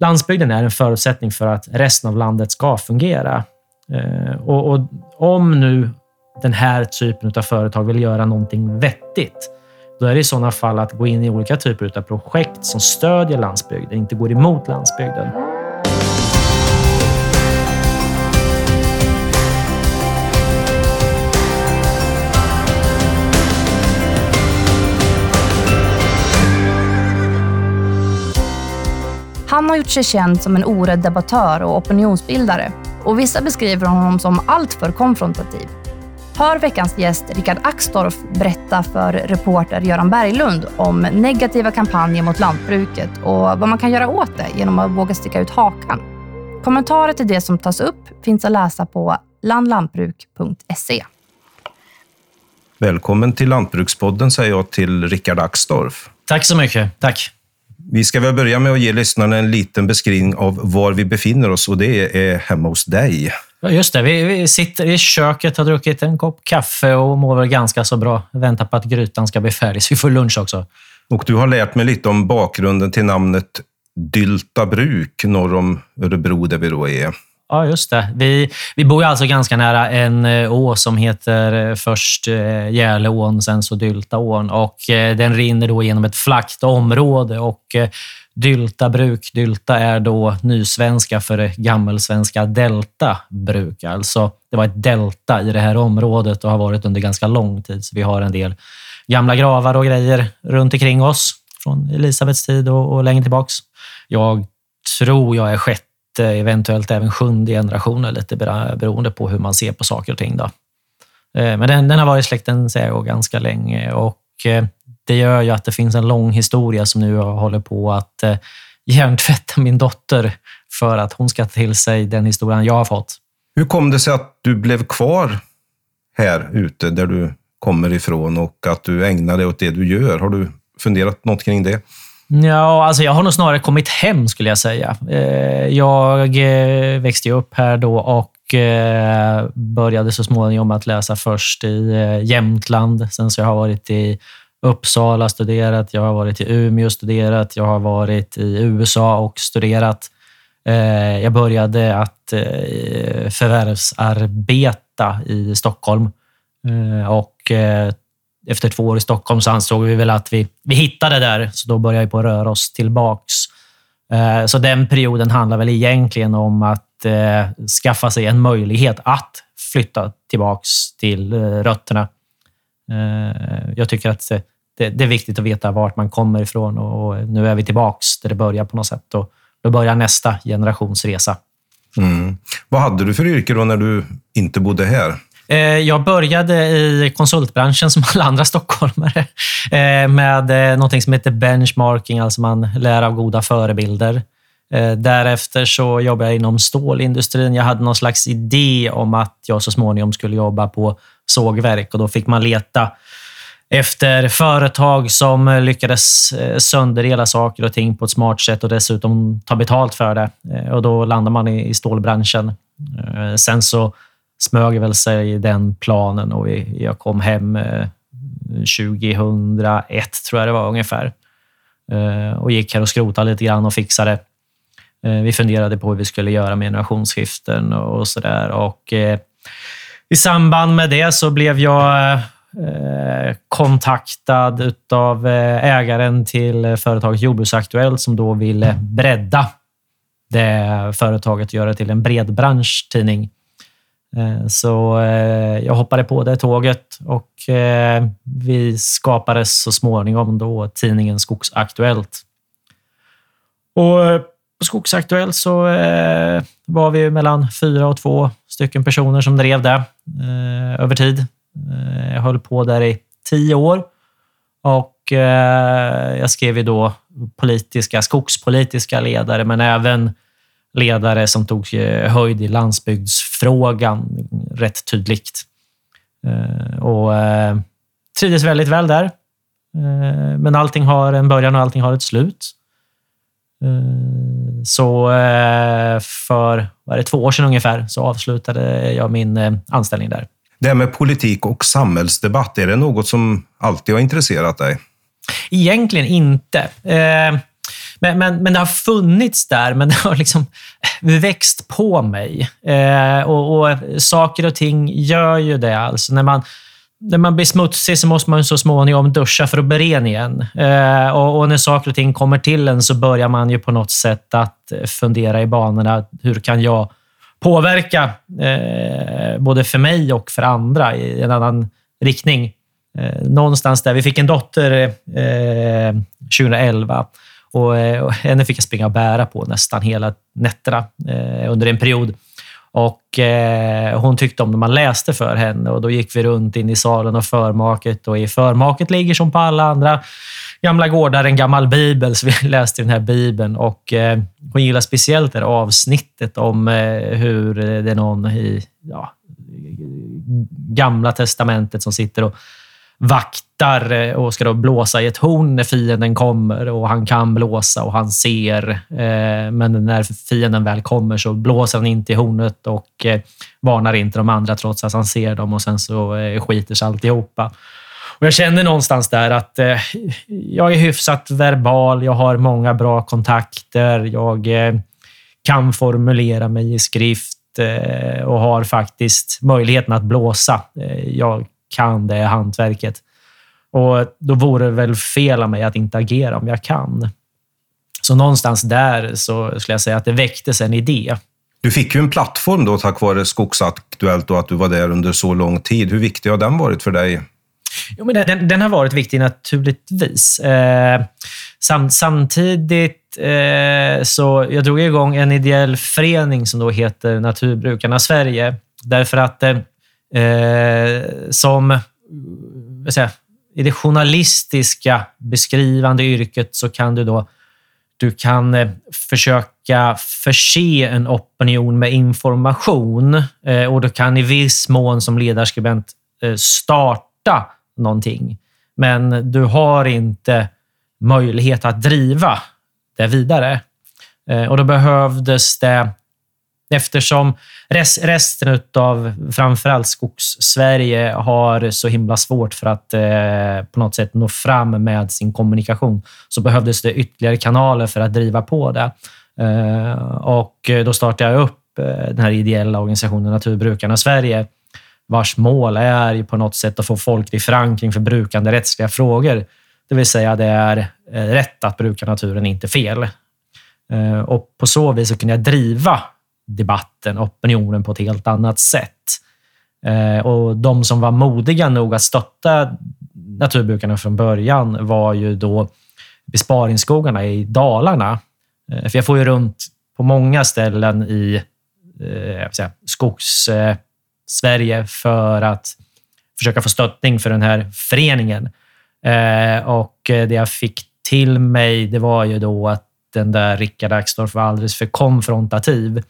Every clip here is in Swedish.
landsbygden är en förutsättning för att resten av landet ska fungera. Eh, och, och om nu den här typen av företag vill göra någonting vettigt, då är det i sådana fall att gå in i olika typer av projekt som stödjer landsbygden, inte går emot landsbygden. Har gjort sig känd som en orädd debattör och opinionsbildare och vissa beskriver honom som alltför konfrontativ. Hör veckans gäst Richard Axdorff berätta för reporter Göran Berglund om negativa kampanjer mot lantbruket och vad man kan göra åt det genom att våga sticka ut hakan. Kommentarer till det som tas upp finns att läsa på landlantbruk.se. Välkommen till Lantbrukspodden säger jag till Richard Axdorff. Tack så mycket. Tack. Vi ska väl börja med att ge lyssnarna en liten beskrivning av var vi befinner oss och det är hemma hos dig. Just det, vi, vi, sitter i köket, har druckit en kopp kaffe och mår väl ganska så bra. Väntar på att grytan ska bli färdig så vi får lunch också. Och du har lärt mig lite om bakgrunden till namnet Dylta bruk norr om Örebro där vi då är. Ja, just det. Vi, vi bor alltså ganska nära en eh, å som heter eh, först eh, Gärleån, Järleån, sen så Dyltaån. Och den rinner då genom ett flackt område och Dylta bruk. Dylta är då nysvenska för gammelsvenska delta bruk. Alltså, det var ett delta i det här området och har varit under ganska lång tid. Så vi har en del gamla gravar och grejer runt omkring oss från Elisabets tid och, och längre tillbaks. Jag tror jag är sjätte, Eh, eventuellt även sjunde generationen, lite beroende på hur man ser på saker och ting. Då. Eh, men den, den har varit i släkten säger jag, ganska länge och eh, det gör ju att det finns en lång historia som nu jag håller på att hjärntvätta min dotter för att hon ska ta till sig den historien jag har fått. Hur kom det sig att du blev kvar här ute där du kommer ifrån och att du ägnar dig åt det du gör? Har du funderat något kring det? Ja, alltså jag har nog snarare kommit hem skulle jag säga. Eh, jag eh, växte upp här då och eh, började så småningom att läsa först i Jämtland. Sen så jag har varit i Uppsala studerat, jag har varit i Umeå och studerat, jag har varit i USA och studerat. Jag började att förvärvsarbeta i Stockholm och efter två år i Stockholm så ansåg vi väl att vi, vi hittade där, så då började vi på att röra oss tillbaks. Eh, så den perioden handlar väl egentligen om att eh, skaffa sig en möjlighet att flytta tillbaks till eh, rötterna. Jag tycker att det, är viktigt att veta vart man kommer ifrån och nu är vi tillbaks där det börjar på något sätt. Och då börjar nästa generations resa. Mm. Vad hade du för yrke då när du inte bodde här? Eh, jag började i konsultbranschen som alla andra stockholmare eh, med eh, något som heter benchmarking, alltså man lär av goda förebilder. Därefter så jobbade jag inom stålindustrin. Jag hade någon slags idé om att jag så småningom skulle jobba på sågverk och då fick man leta efter företag som lyckades sönderdela saker och ting på ett smart sätt och dessutom ta betalt för det. Och då landar man i stålbranschen. Sen så smög väl sig i den planen och jag kom hem eh, 2001, tror jag det var ungefär. Eh, och gick här och skrotade lite grann och fixade. Eh, vi funderade på hur vi skulle göra med generationsskiften och sådär. Och i samband med det så blev jag kontaktad av ägaren till företaget Jordbruksaktuellt som då ville bredda det företaget och göra det till en bred branschtidning. Eh, så eh, jag hoppade på det tåget och eh, vi skapade så småningom då tidningen Skogsaktuellt. Och på Skogsaktuellt så var vi mellan fyra och två stycken personer som drev det över tid. Jag höll på där i tio år och jag skrev ju då politiska, skogspolitiska ledare, men även ledare som tog eh, höjd i landsbygdsfrågan rätt tydligt. Och trivdes väldigt väl där. Men allting har en början och allting har ett slut. Så för vad är det, två år sedan ungefär så avslutade jag min anställning där. Det här med politik och samhällsdebatt, är det något som alltid har intresserat dig? Egentligen inte. Men, men, men det har funnits där, men det har liksom växt på mig. Eh, och, och, Saker och ting gör ju det. Alltså när man när man blir smutsig så måste man så småningom duscha för att bli ren igen. Eh, och, och, när saker och ting kommer till en så börjar man ju på något sätt att fundera i banorna. Hur kan jag påverka eh, både för mig och för andra i en annan riktning? Eh, någonstans där. Vi fick en dotter eh, 2011 och, eh, och henne fick jag springa och bära på nästan hela nätterna eh, under en period. Och eh, Hon tyckte om när man läste för henne och då gick vi runt in i salen och förmaket och i förmaket ligger som på alla andra gamla gårdar en gammal bibel, så vi läste den här bibeln och eh, hon gillar speciellt det här avsnittet om eh, hur det är någon i ja, Gamla testamentet som sitter och vaktar eh, och ska då blåsa i ett horn när fienden kommer och han kan blåsa och han ser. Eh, men när fienden väl kommer så blåser han inte i hornet och eh, varnar inte de andra trots att han ser dem och sen så skiter sig alltihopa. Och jag känner någonstans där att jag är hyfsat verbal. Jag har många bra kontakter. Jag kan formulera mig i skrift och har faktiskt möjligheten att blåsa. Jag kan det hantverket. Och då vore det väl fel av mig att inte agera om jag kan. Så någonstans där så skulle jag säga att det väcktes en idé. Du fick ju en plattform då tack vare Skogsaktuellt och att du var där under så lång tid. Hur viktig har den varit för dig? Jo, men den, den har varit viktig naturligtvis. Eh, sam, samtidigt eh, så jag drog igång en ideell förening som då heter Naturbrukarna Sverige. Därför att eh, eh, som säga, i det journalistiska beskrivande yrket så kan du då du kan eh, försöka förse en opinion med information eh, och du kan i viss mån som ledarskribent eh, starta någonting. Men du har inte möjlighet att driva det vidare. Eh, och då behövdes det Eftersom resten av framförallt Skogssverige har så himla svårt för att eh, på något sätt nå fram med sin kommunikation så behövdes det ytterligare kanaler för att driva på det. Eh, och då startade jag upp eh, den här ideella organisationen Naturbrukarna Sverige vars mål är på något sätt att få folklig förankring för brukande rättsliga frågor. Det vill säga det är eh, rätt att bruka naturen, inte fel. Eh, och på så vis så kunde jag driva debatten, opinionen på ett helt annat sätt. Eh, och de som var modiga nog att stötta naturbrukarna från början var ju då besparingsskogarna i Dalarna. Eh, för jag får ju runt på många ställen i eh, Skogs-Sverige eh, för att försöka få stöttning för den här föreningen. Och det jag fick till mig, det var ju då att den där Rickard Axdorff var alldeles för konfrontativ.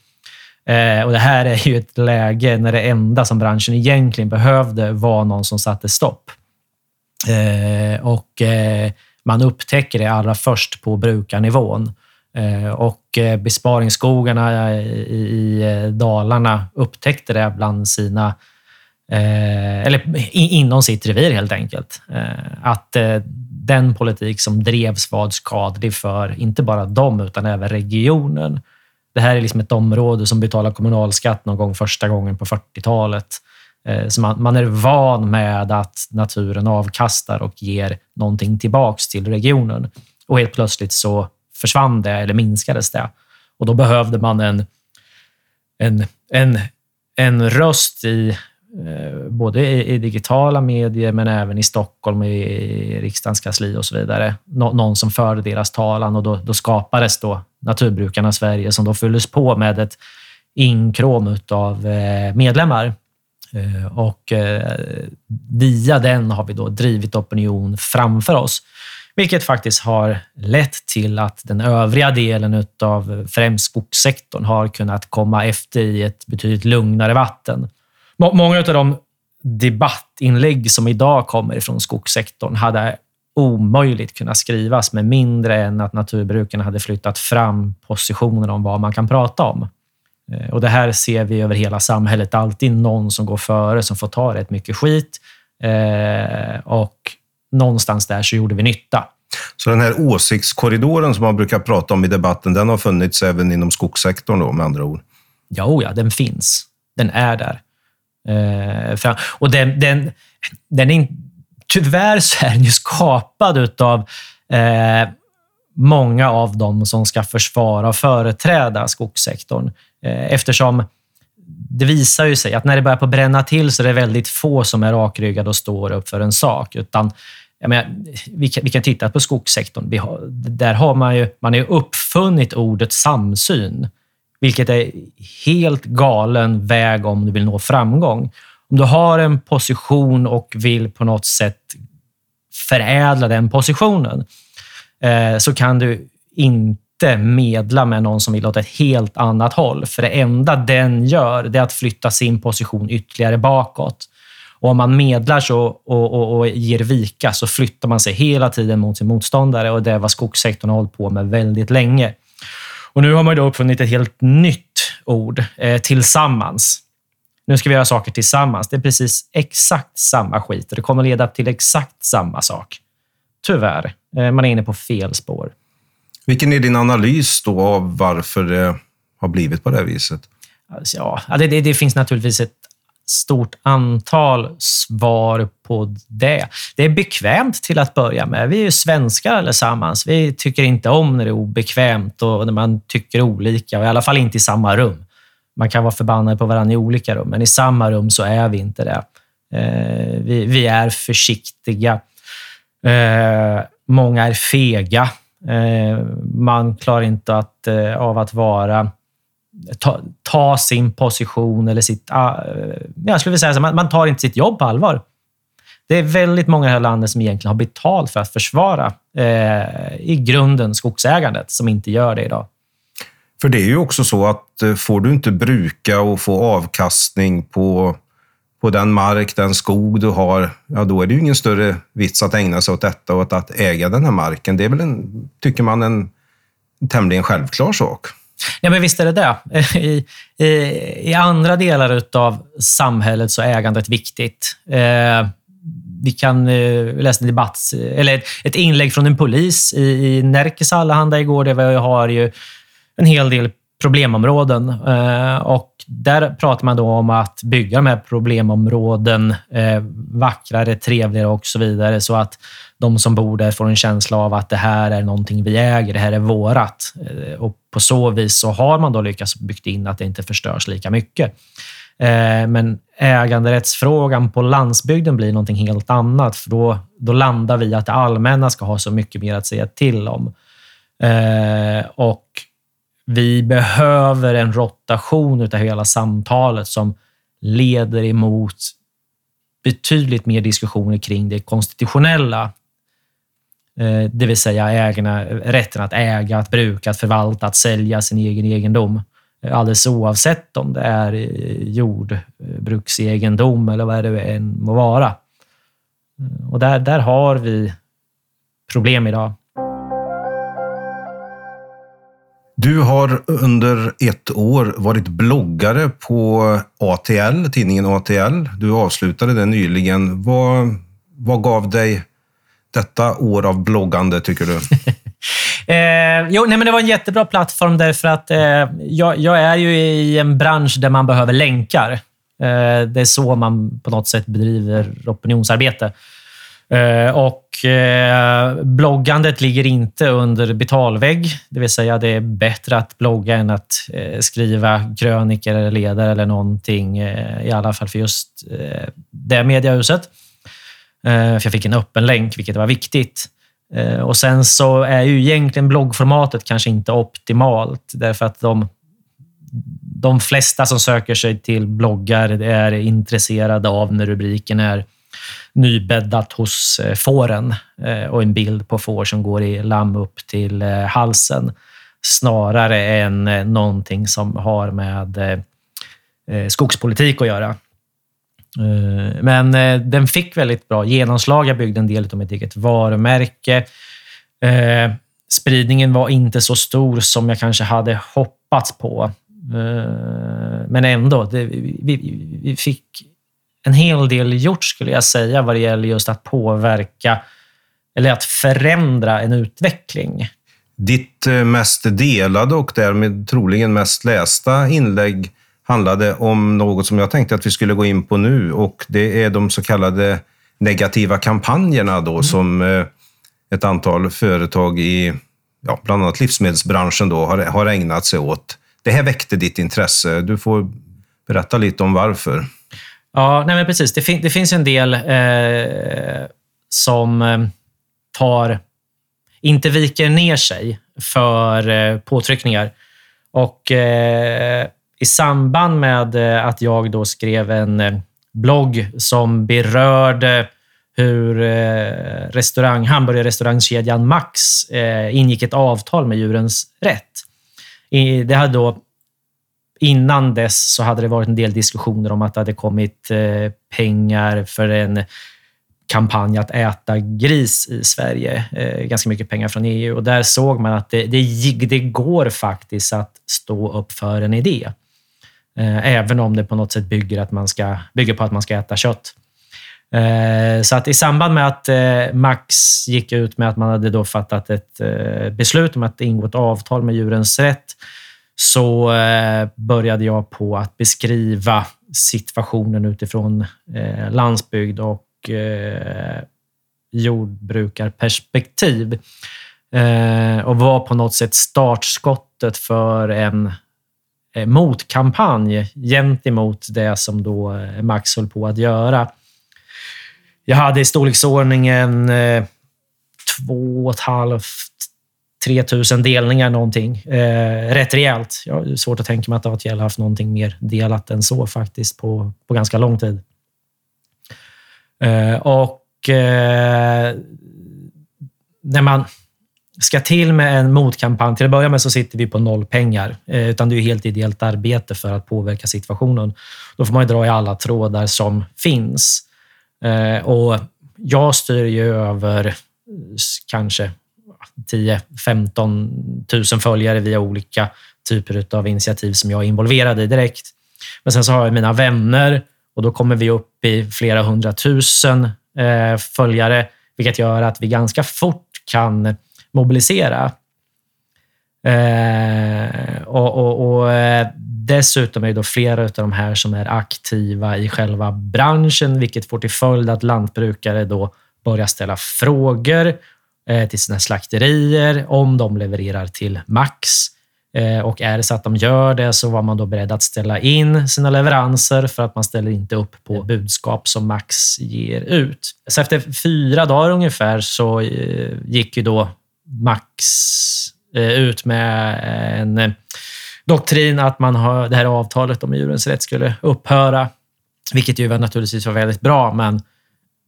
Eh, och Det här är ju ett läge när det enda som branschen egentligen behövde var någon som satte stopp. Eh, och eh, Man upptäcker det allra först på brukarnivån. Eh, och eh, besparingsskogarna i, i eh, Dalarna upptäckte det bland sina eh, eller inom sitt revir helt enkelt. Eh, att den politik som drevs var skadlig för inte bara dem utan även regionen. Det här är liksom ett område som betalar kommunalskatt någon gång första gången på 40-talet. Eh, så man, man, är van med att naturen avkastar och ger någonting tillbaks till regionen. Och helt plötsligt så försvann det eller minskades det. Och då behövde man en, en, en, en röst i Eh, både i, digitala medier men även i Stockholm, i riksdagens kansli och så vidare. någon som förde deras talan och då, då skapades då Naturbrukarna Sverige som då fylldes på med ett inkrom av eh, medlemmar. Eh, och via den har vi då drivit opinion framför oss, vilket faktiskt har lett till att den övriga delen av främst skogssektorn har kunnat komma efter i ett betydligt lugnare vatten. Många av de debattinlägg som idag kommer ifrån skogssektorn hade omöjligt kunnat skrivas med mindre än att naturbrukarna hade flyttat fram positioner om vad man kan prata om. Eh, och Det här ser vi över hela samhället. Alltid någon som går före som får ta rätt mycket skit. Eh, och någonstans där så gjorde vi nytta. Så den här åsiktskorridoren som man brukar prata om i debatten, den har funnits även inom skogssektorn då, med andra ord? Ja, ja, den finns. Den är där. Eh, och den, den, den är, tyvärr så är den ju skapad av eh, många av dem som ska försvara och företräda skogssektorn. Eh, eftersom det visar ju sig att när det börjar på bränna till så är det väldigt få som är rakryggade och står upp för en sak. Utan, menar, vi, kan, vi kan titta på skogssektorn. Har, där har man ju man är uppfunnit ordet samsyn, vilket är helt galen väg om du vill nå framgång. Om du har en position och vill på något sätt förädla den positionen, eh, så kan du inte medla med någon som vill åt ett helt annat håll. För det enda den gör, det är att flytta sin position ytterligare bakåt. Och om man medlar så och, och, och ger vika så flyttar man sig hela tiden mot sin motståndare och det är vad skogssektorn har hållit på med väldigt länge. Och nu har man då uppfunnit ett helt nytt ord, eh, tillsammans. Nu ska vi göra saker tillsammans. Det är precis exakt samma skit och det kommer leda till exakt samma sak. Tyvärr. Eh, man är inne på fel spår. Vilken är din analys då av varför det har blivit på det här viset? Alltså, ja, det, det, det finns naturligtvis ett stort antal svar på det. Det är bekvämt till att börja med. Vi är ju svenskar allesammans. Vi tycker inte om när det är obekvämt och när man tycker olika, och i alla fall inte i samma rum. Man kan vara förbannad på varandra i olika rum, men i samma rum så är vi inte det. Eh, vi, vi är försiktiga. Eh, många är fega. Eh, man klarar inte att, av att vara ta, ta, sin position eller sitt... Uh, jag skulle vilja säga så, man, man tar inte sitt jobb på allvar. Det är väldigt många i det här landet som egentligen har betalt för att försvara eh, i grunden skogsägandet, som inte gör det idag. För det är ju också så att eh, får du inte bruka och få avkastning på på den mark, den skog du har, ja då är det ju ingen större vits att ägna sig åt detta och att äga den här marken. Det är väl, en, tycker man, en tämligen självklar sak. Ja, men visst är det det. I, i, i andra delar av samhället så är ägandet viktigt. Eh, vi kan eh, läsa en debatt, eller ett, inlägg från en polis i, i Närkes Allehanda igår, där vi har ju en hel del problemområden. Eh, och där pratar man då om att bygga de här problemområden eh, vackrare, trevligare och så vidare, så att de som bor där får en känsla av att det här är någonting vi äger, det här är vårat. Eh, och på så vis så har man då lyckats bygga in att det inte förstörs lika mycket. Men äganderättsfrågan på landsbygden blir någonting helt annat, för då, då landar vi att det allmänna ska ha så mycket mer att säga till om. Och vi behöver en rotation av hela samtalet som leder emot betydligt mer diskussioner kring det konstitutionella. Eh, det vill säga ägarna, rätten att äga, att bruka, att förvalta, att sälja sin egen egendom. Eh, alldeles oavsett om det är eh, jordbruksegendom eller vad det än må vara. Och där, där har vi problem idag. Du har under ett år varit bloggare på ATL, tidningen ATL. Du avslutade det nyligen. Vad, vad gav dig detta år av bloggande, tycker du? eh, jo, nej, men det var en jättebra plattform därför att eh, jag, jag, är ju i en bransch där man behöver länkar. Eh, det är så man på något sätt bedriver opinionsarbete. Eh, och eh, bloggandet ligger inte under betalvägg, det vill säga det är bättre att blogga än att eh, skriva krönikor eller ledare eller någonting, i alla fall för just det mediahuset. För jag fick en öppen länk, vilket var viktigt. Och sen så är ju egentligen bloggformatet kanske inte optimalt, därför att de de flesta som söker sig till bloggar är intresserade av när rubriken är nybäddat hos eh, fåren eh, och en bild på får som går i lamm upp till eh, halsen snarare än någonting som har med skogspolitik att göra. Men den fick väldigt bra genomslag. Jag byggde en del av mitt eget varumärke. Spridningen var inte så stor som jag kanske hade hoppats på. Men ändå, vi, fick en hel del gjort, skulle jag säga, vad det gäller just att påverka eller att förändra en utveckling. Ditt eh, mest delade och därmed troligen mest lästa inlägg handlade om något som jag tänkte att vi skulle gå in på nu och det är de så kallade negativa kampanjerna då mm. som eh, ett antal företag i ja, bland annat livsmedelsbranschen då har, har ägnat sig åt. Det här väckte ditt intresse. Du får berätta lite om varför. Ja, nej men precis. Det, fin det finns en del eh, som eh, tar, inte viker ner sig för eh, påtryckningar. Och eh, i samband med eh, att jag då skrev en eh, blogg som berörde hur eh, restaurang, hamburgerrestaurangkedjan Max eh, ingick ett avtal med Djurens Rätt. Det hade då Innan dess så hade det varit en del diskussioner om att det hade kommit eh, pengar för en kampanj att äta gris i Sverige. Eh, ganska mycket pengar från EU och där såg man att det, det, det går faktiskt att stå upp för en idé. Eh, även om det på något sätt bygger, att man ska, bygger på att man ska äta kött. Så att i samband med att Max gick ut med att man hade då fattat ett beslut om att ingå ett avtal med Djurens Rätt så eh, började jag på att beskriva situationen utifrån eh, landsbygd och eh, jordbrukarperspektiv eh, och var på något sätt startskottet för en eh, motkampanj gentemot det som då eh, Max höll på att göra. Jag hade i storleksordningen eh, två och ett halvt 3000 delningar någonting. Eh, rätt rejält. Jag har svårt att tänka mig att ATL haft någonting mer delat än så faktiskt på, på ganska lång tid. Eh, och eh, när man ska till med en motkampanj, till att börja med så sitter vi på noll pengar, eh, utan det är helt ideellt arbete för att påverka situationen. Då får man dra i alla trådar som finns. Eh, och jag styr ju över kanske 10-15 000 följare via olika typer av initiativ som jag är involverad i direkt. Men sen så har jag mina vänner och då kommer vi upp i flera hundratusen eh, följare, vilket gör att vi ganska fort kan mobilisera. Eh, och, och, och eh, Dessutom är det flera av de här som är aktiva i själva branschen, vilket får till följd att lantbrukare då börjar ställa frågor till sina slakterier om de levererar till max. Eh, och är det så att de gör det så var man då beredd att ställa in sina leveranser för att man ställer inte upp på budskap som Max ger ut. Så efter fyra dagar ungefär så eh, gick ju då Max eh, ut med en doktrin att man har, det här avtalet om djurens rätt skulle upphöra, vilket ju naturligtvis var väldigt bra, men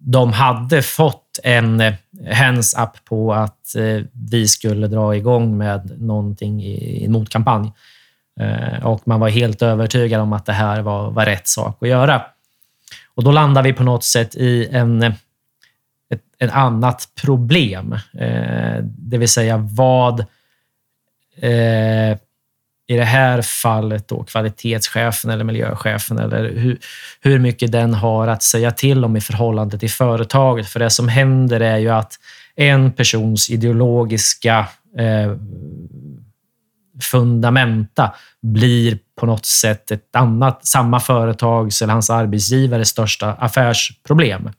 de hade fått en eh, hands-up på att eh, vi skulle dra igång med någonting i en motkampanj. Eh, och man var helt övertygad om att det här var, var rätt sak att göra. Och då landar vi på något sätt i en, ett, ett annat problem. Det vill säga vad i det här fallet då kvalitetschefen eller miljöchefen eller hur, hur mycket den har att säga till om i förhållande till företaget. För det som händer är ju att en persons ideologiska eh, fundamenta blir på något sätt ett annat, samma företags eller hans arbetsgivares största affärsproblem.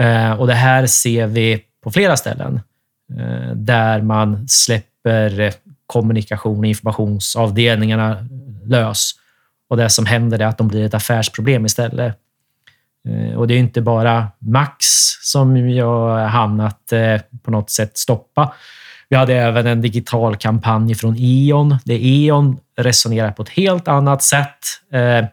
Eh, och det här ser vi på flera ställen eh, där man släpper kommunikation och informationsavdelningarna lös. Och det som händer är att de blir ett affärsproblem istället. Eh, och det är inte bara Max som jag hamnat eh, på något sätt stoppa. Vi hade även en digital kampanj från E.ON, där E.ON resonerar på ett helt annat sätt. Eh,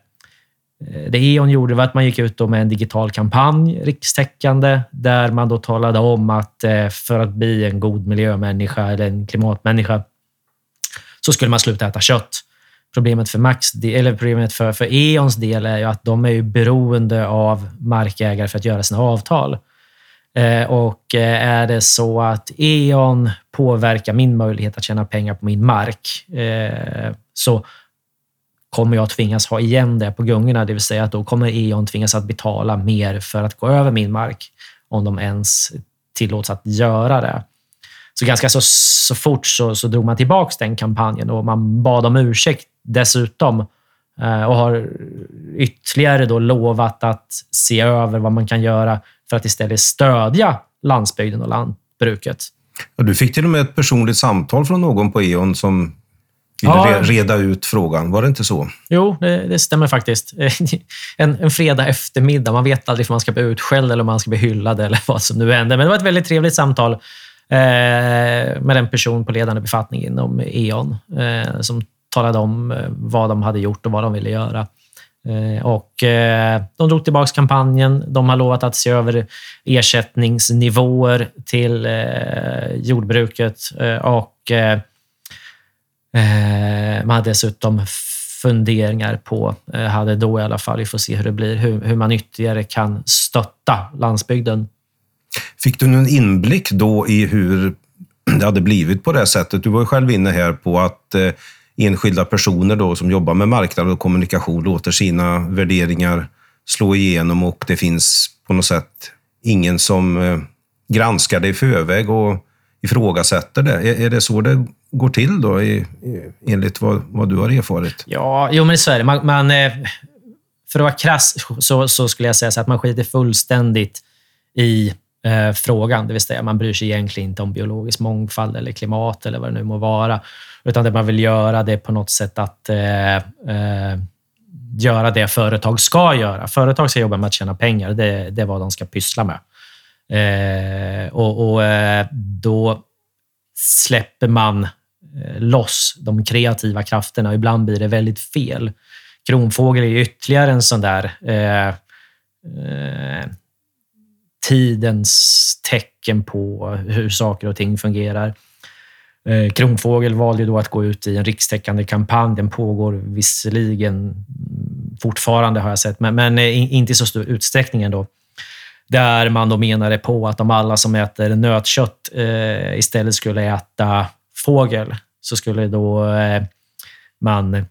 det E.ON gjorde var att man gick ut med en digital kampanj, rikstäckande, där man då talade om att för att bli en god miljömänniska eller en klimatmänniska så skulle man sluta äta kött. Problemet för Max, eller problemet för, för Eons del är ju att de är ju beroende av markägare för att göra sina avtal. Eh, och eh, är det så att E.ON påverkar min möjlighet att tjäna pengar på min mark eh, så kommer jag tvingas ha igen det på gungorna, det vill säga att då kommer E.ON tvingas att betala mer för att gå över min mark om de ens tillåts att göra det. Så ganska så, så fort så, så drog man tillbaka den kampanjen och man bad om ursäkt dessutom eh, och har ytterligare då lovat att se över vad man kan göra för att istället stödja landsbygden och lantbruket. Ja, du fick till och med ett personligt samtal från någon på E.ON som ville Ja. reda ut frågan. Var det inte så? Jo, det, det stämmer faktiskt. En, en fredag eftermiddag. Man vet aldrig om man ska bli utskälld eller om man ska bli hyllad eller vad som nu händer. Men det var ett väldigt trevligt samtal Eh, med en person på ledande befattning inom E.ON eh, som talade om eh, vad de hade gjort och vad de ville göra. Och De drog tillbaka kampanjen. De har lovat att se över ersättningsnivåer till jordbruket och man hade dessutom funderingar på, hade då i alla fall, vi får se hur det blir, hur, hur man ytterligare kan stötta landsbygden. Fick du någon inblick då i hur det hade blivit på det sättet? Du var ju själv inne här på att eh, enskilda personer då som jobbar med marknad och kommunikation låter sina värderingar slå igenom och det finns på något sätt ingen som eh, granskar det i förväg och ifrågasätter det. Är, är det så det går till då, i, enligt vad, vad du har erfarit? Ja, jo men så är det. Man, man, eh, för att vara krass så, så skulle jag säga så att man skiter fullständigt i eh, frågan. Det vill säga, man bryr sig egentligen inte om biologisk mångfald eller klimat eller vad det nu må vara. Utan det man vill göra det är på något sätt att eh, eh, göra det företag ska göra. Företag ska jobba med att tjäna pengar. Det, det är vad de ska pyssla med. Eh, och, och eh, då släpper man eh, loss de kreativa krafterna. Ibland blir det väldigt fel. Kronfågel är ytterligare en sån där eh, eh, tidens tecken på hur saker och ting fungerar. Eh, Kronfågel valde då att gå ut i en rikstäckande kampanj. Den pågår visserligen fortfarande, har jag sett, men, men eh, inte i så stor utsträckning ändå. Där man då menade på att om alla som äter nötkött eh, istället skulle äta fågel så skulle då eh, man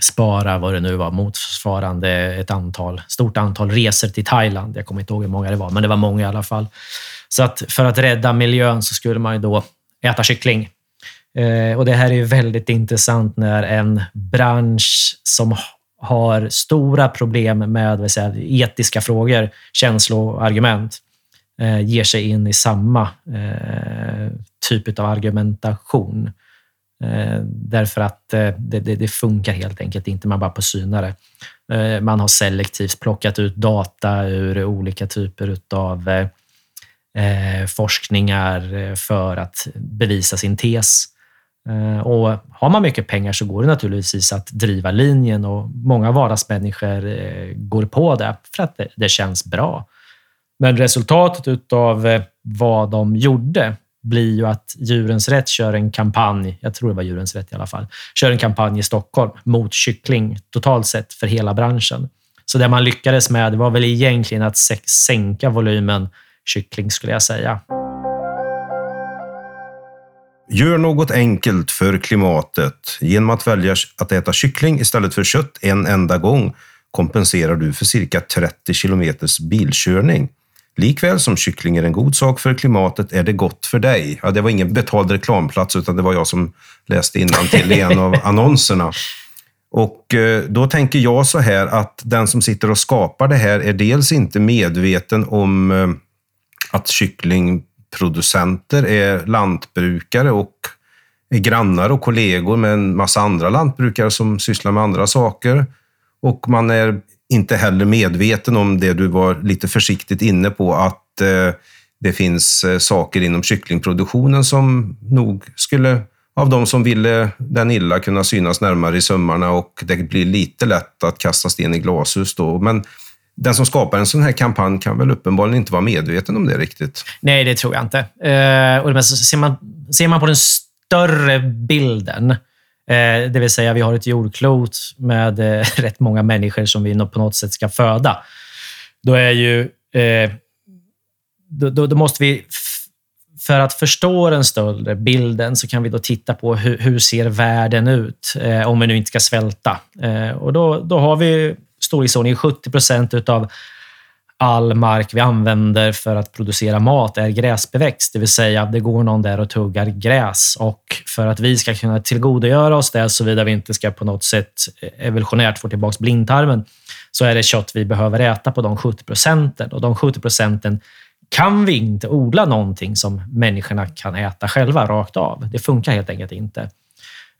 spara vad det nu var, motsvarande ett antal, stort antal resor till Thailand. Jag kommer inte ihåg hur många det var, men det var många i alla fall. Så att för att rädda miljön så skulle man ju då äta kyckling. Eh, och Det här är ju väldigt intressant när en bransch som har stora problem med säga, etiska frågor, känsloargument, eh, ger sig in i samma eh, typ av argumentation. Eh, därför att eh, det, det, det funkar helt enkelt inte, man bara på synare. Eh, man har selektivt plockat ut data ur olika typer av eh, forskningar för att bevisa sin tes. Och har man mycket pengar så går det naturligtvis att driva linjen och många vardagsmänniskor går på det för att det, det känns bra. Men resultatet av vad de gjorde blir ju att Djurens Rätt kör en kampanj, jag tror det var Djurens Rätt i alla fall, kör en kampanj i Stockholm mot kyckling totalt sett för hela branschen. Så det man lyckades med var väl egentligen att sänka volymen kyckling skulle jag säga. Gör något enkelt för klimatet. Genom att välja att äta kyckling istället för kött en enda gång kompenserar du för cirka 30 kilometers bilkörning. Likväl som kyckling är en god sak för klimatet är det gott för dig. Ja, det var ingen betald reklamplats utan det var jag som läste till i en av annonserna. Och eh, då tänker jag så här att den som sitter och skapar det här är dels inte medveten om eh, att kycklingproducenter är lantbrukare och är grannar och kollegor med en massa andra lantbrukare som sysslar med andra saker. Och man är inte heller medveten om det du var lite försiktigt inne på, att eh, det finns eh, saker inom kycklingproduktionen som nog skulle, av de som ville den illa, kunna synas närmare i sömmarna och det blir lite lätt att kasta sten i glashus då. Men den som skapar en sån här kampanj kan väl uppenbarligen inte vara medveten om det riktigt. Nej, det tror jag inte. Eh, och ser, man, ser man på den större bilden, eh, det vill säga vi har ett jordklot med eh, rätt många människor som vi på något sätt ska föda, då är ju... Eh, då, då, då måste vi... För att förstå den större bilden så kan vi då titta på hur, hur ser världen ut eh, om vi nu inte ska svälta. Eh, och då, då har vi storleksordningen 70 procent utav all mark vi använder för att producera mat är gräsbeväxt, det vill säga det går någon där och tuggar gräs. Och för att vi ska kunna tillgodogöra oss det, såvida vi inte ska på något sätt evolutionärt få tillbaka blindtarmen, så är det kött vi behöver äta på de 70 procenten. Och de 70 procenten kan vi inte odla någonting som människorna kan äta själva rakt av. Det funkar helt enkelt inte.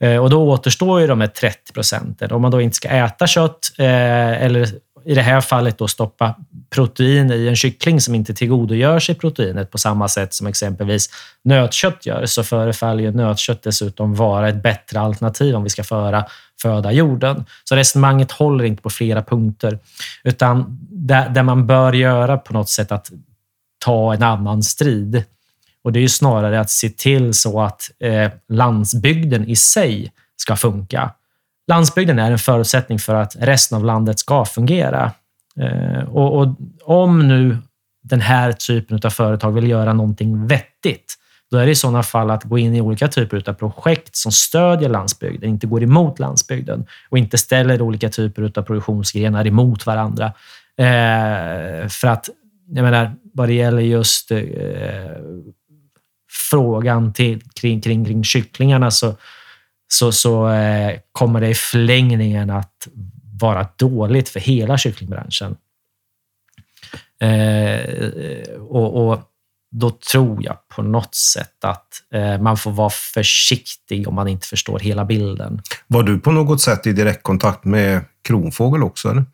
Eh, och då återstår ju de här 30 procenten. Om man då inte ska äta kött eh, eller i det här fallet då stoppa protein i en kyckling som inte tillgodogör sig proteinet på samma sätt som exempelvis nötkött gör, så förefaller ju nötkött dessutom vara ett bättre alternativ om vi ska föra föda jorden. Så resonemanget håller inte på flera punkter, utan det, man bör göra på något sätt att ta en annan strid. Och det är ju snarare att se till så att eh, landsbygden i sig ska funka. Landsbygden är en förutsättning för att resten av landet ska fungera. Eh, och, och, om nu den här typen av företag vill göra någonting vettigt, då är det i sådana fall att gå in i olika typer av projekt som stödjer landsbygden, inte går emot landsbygden och inte ställer olika typer av produktionsgrenar emot varandra. Eh, för att, jag menar, vad det gäller just eh, frågan till, kring, kring, kring kycklingarna så så, så eh, kommer det i förlängningen att vara dåligt för hela kycklingbranschen. Eh, och, och, då tror jag på något sätt att eh, man får vara försiktig om man inte förstår hela bilden. Var du på något sätt i direktkontakt med kronfågel också? Eller?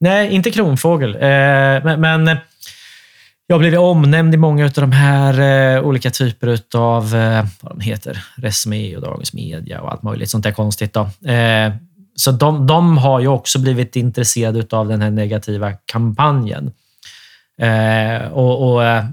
Nej, inte kronfågel. Eh, men, men jag har blivit omnämnd i många av de här eh, olika typer av eh, vad de heter, Resumé och Dagens Media och allt möjligt sånt där konstigt. Då. Eh, så de, de, har ju också blivit intresserade av den här negativa kampanjen. Eh, och, och eh,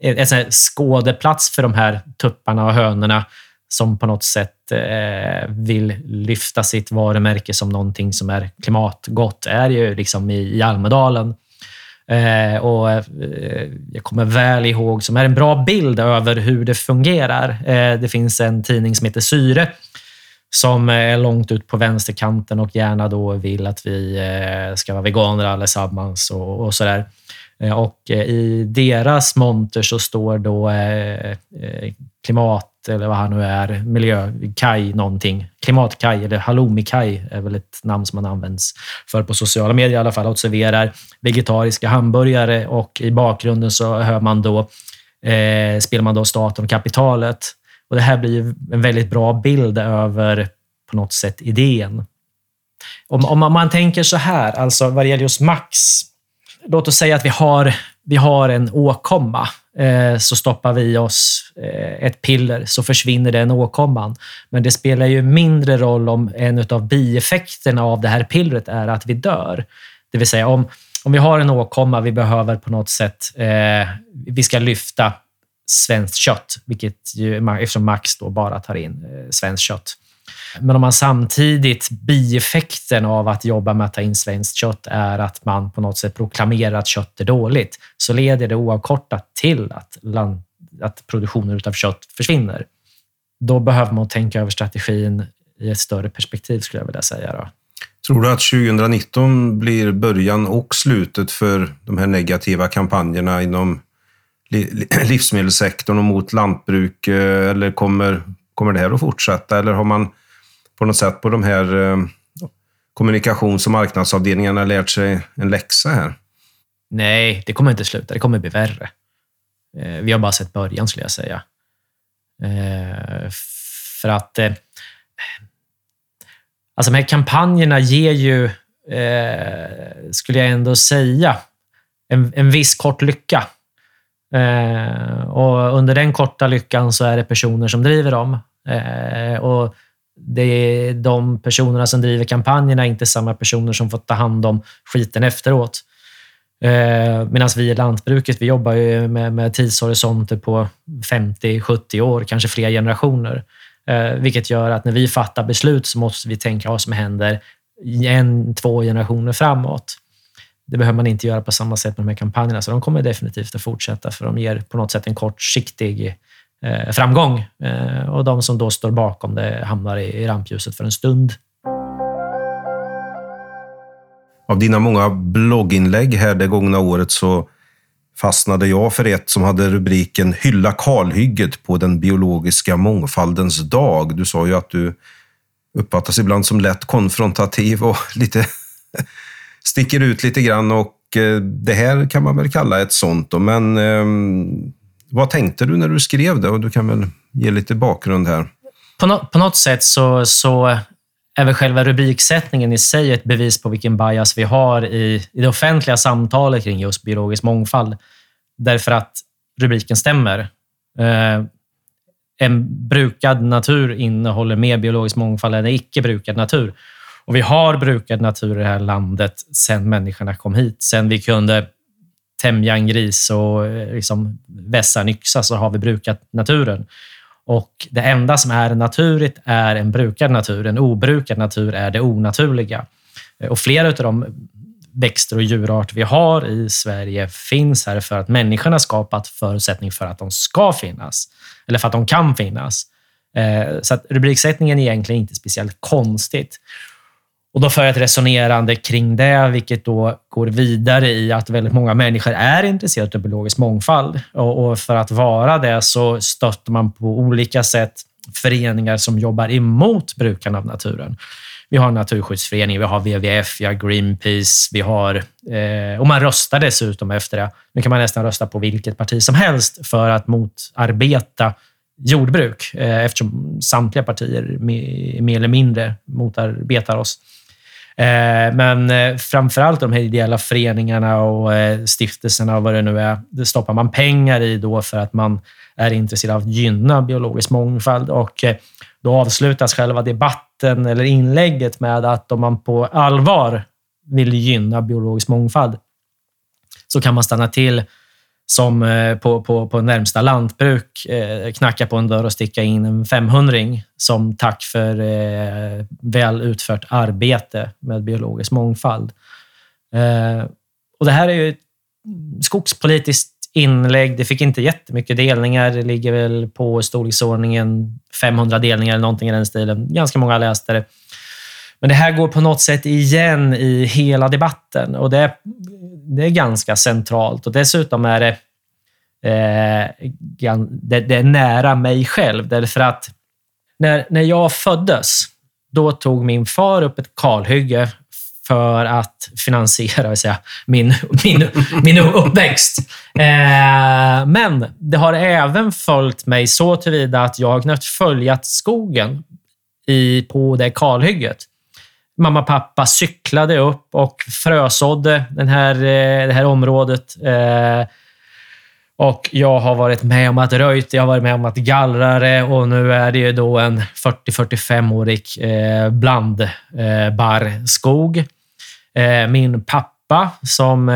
en sån skådeplats för de här tupparna och hönorna som på något sätt eh, vill lyfta sitt varumärke som någonting som är klimatgott är ju liksom i, i Almedalen. Eh, och eh, jag kommer väl ihåg, som är en bra bild över hur det fungerar. Eh, det finns en tidning som heter Syre som är långt ut på vänsterkanten och gärna då vill att vi eh, ska vara veganer allesammans och, och sådär. Eh, och eh, i deras monter så står då eh, eh, klimat eller vad han nu är, miljökaj någonting. Klimatkaj eller halloumikaj är väl ett namn som man används för på sociala medier i alla fall. Och serverar vegetariska hamburgare och i bakgrunden så hör man då, eh, spelar man då staten och kapitalet. Och det här blir en väldigt bra bild över på något sätt idén. Om, om man tänker så här, alltså vad det gäller just Max. Låt oss säga att vi har, vi har en åkomma Eh, så stoppar vi i oss eh, ett piller så försvinner den åkomman. Men det spelar ju mindre roll om en av bieffekterna av det här pillret är att vi dör. Det vill säga om, om vi har en åkomma, vi behöver på något sätt, eh, vi ska lyfta svenskt kött, vilket ju, eftersom Max då bara tar in eh, svenskt kött. Men om man samtidigt, bieffekten av att jobba med att ta in svenskt kött är att man på något sätt proklamerar att kött är dåligt, så leder det oavkortat till att, land, att produktionen av kött försvinner. Då behöver man tänka över strategin i ett större perspektiv skulle jag vilja säga. Då. Tror du att 2019 blir början och slutet för de här negativa kampanjerna inom livsmedelssektorn och mot lantbruk? Eh, eller kommer, kommer det här att fortsätta? Eller har man på något sätt på de här eh, kommunikations och marknadsavdelningarna lärt sig en läxa här? Nej, det kommer inte sluta. Det kommer bli värre. Eh, vi har bara sett början, skulle jag säga. Eh, för att eh, alltså de här kampanjerna ger ju, eh, skulle jag ändå säga, en, en viss kort lycka. Eh, och under den korta lyckan så är det personer som driver dem. Och det är de personerna som driver kampanjerna, inte samma personer som får ta hand om skiten efteråt. Eh, Medan vi i lantbruket, vi jobbar ju med, med tidshorisonter på 50-70 år, kanske fler generationer. Eh, vilket gör att när vi fattar beslut så måste vi tänka vad som händer en, två generationer framåt. Det behöver man inte göra på samma sätt med de här kampanjerna, så de kommer definitivt att fortsätta för de ger på något sätt en kortsiktig Eh, Eh, framgång. Eh, och de som då står bakom det hamnar i rampljuset för en stund. av dina många blogginlägg här det gångna året så fastnade jag för ett som hade rubriken Hylla kalhygget på den biologiska mångfaldens dag. Du sa ju att du uppfattas ibland som lätt konfrontativ och lite sticker ut lite grann och eh, det här kan man väl kalla ett sånt. Då. Men ehm, vad tänkte du när du skrev det? Och du kan väl ge lite bakgrund här. På, no på något sätt så, så är väl själva rubriksättningen i sig ett bevis på vilken bias vi har i, i det offentliga samtalet kring just biologisk mångfald. Därför att rubriken stämmer. Eh, en brukad natur innehåller mer biologisk mångfald än en icke brukad natur. Och vi har brukad natur i det här landet sedan människorna kom hit. sedan vi kunde tämja en gris och eh, liksom vässa en yxa så har vi brukat naturen. Och Det enda som är naturligt är en brukad natur. En obrukad natur är det onaturliga. Eh, och flera av de växter och djurarter vi har i Sverige finns här för att människorna skapat förutsättning för att de ska finnas. Eller för att de kan finnas. Eh, så att rubriksättningen är egentligen inte speciellt konstigt. Och Då för jag ett resonerande kring det, vilket då går vidare i att väldigt många människor är intresserade av biologisk mångfald. Och för att vara det så stöttar man på olika sätt föreningar som jobbar emot brukarna av naturen. Vi har Naturskyddsföreningen, vi har WWF, vi har Greenpeace, vi har... Eh, och man röstar dessutom efter det. Nu kan man nästan rösta på vilket parti som helst för att motarbeta jordbruk eh, eftersom samtliga partier mer eller mindre motarbetar oss. Eh, men eh, framförallt framför allt de här ideella föreningarna och eh, stiftelserna och vad det nu är, det stoppar man pengar i då för att man är intresserad av att gynna biologisk mångfald. Och då avslutas själva debatten eller inlägget med att om man på allvar vill gynna biologisk mångfald så kan man stanna till som eh, på, på, på närmsta lantbruk eh, knacka på en dörr och sticka in en 500 som tack för eh, väl utfört arbete med biologisk mångfald. Och det här är ju ett skogspolitiskt inlägg. Det fick inte jättemycket delningar. Det ligger väl på storleksordningen 500 delningar eller någonting i den stilen. Ganska många läste det. Men det här går på något sätt igen i hela debatten och det, det är ganska centralt. Och dessutom är det, eh, det, det, är nära mig själv. Därför att när, när jag föddes, då tog min far upp ett kalhygge för att finansiera säga, min, min, min uppväxt. Eh, men det har även följt mig så tillvida att jag har kunnat följa skogen i, på det kalhygget mamma och pappa cyklade upp och frösådde den här, eh, det här området. Eh, och jag har varit med om att röjt, jag har varit med om att gallra det och nu är det ju då en 40-45-årig eh, blandbarrskog. Min pappa som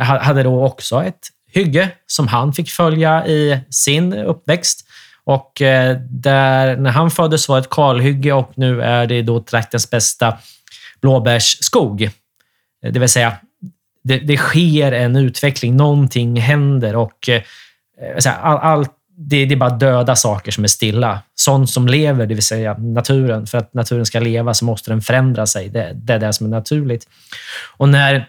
hade då också ett hygge som han fick följa i sin uppväxt. Och eh, där, när han föddes var det ett kalhygge och nu är det då traktens bästa blåbärsskog. Eh, det vill säga, det, det sker en utveckling, någonting händer och eh, all, all, det, det, är bara döda saker som är stilla. Sånt som lever, det vill säga naturen. För att naturen ska leva så måste den förändra sig. Det, det är det som är naturligt. Och när,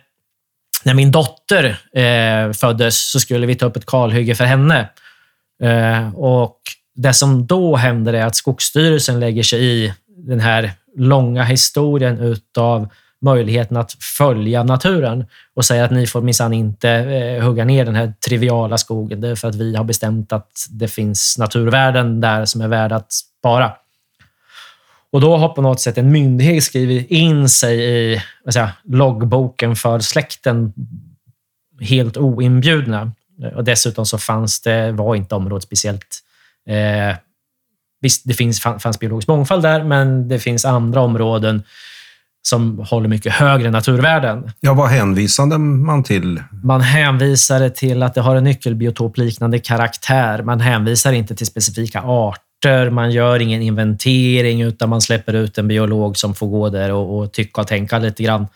när min dotter eh, föddes så skulle vi ta upp ett kalhygge för henne. Eh, och det som då händer är att Skogsstyrelsen lägger sig i den här långa historien utav möjligheten att följa naturen och säger att ni får minsann inte eh, hugga ner den här triviala skogen. Det är för att vi har bestämt att det finns naturvärden där som är värda att spara. Och då har på något sätt en myndighet skrivit in sig i säga, loggboken för släkten helt oinbjudna. Och dessutom så fanns det, var inte området speciellt Eh, visst, det finns, fanns biologisk mångfald där, men det finns andra områden som håller mycket högre naturvärden. Ja, vad hänvisade man till? Man hänvisade till att det har en nyckelbiotopliknande karaktär. Man hänvisar inte till specifika arter. Man gör ingen inventering, utan man släpper ut en biolog som får gå där och, och tycka och tänka lite grann.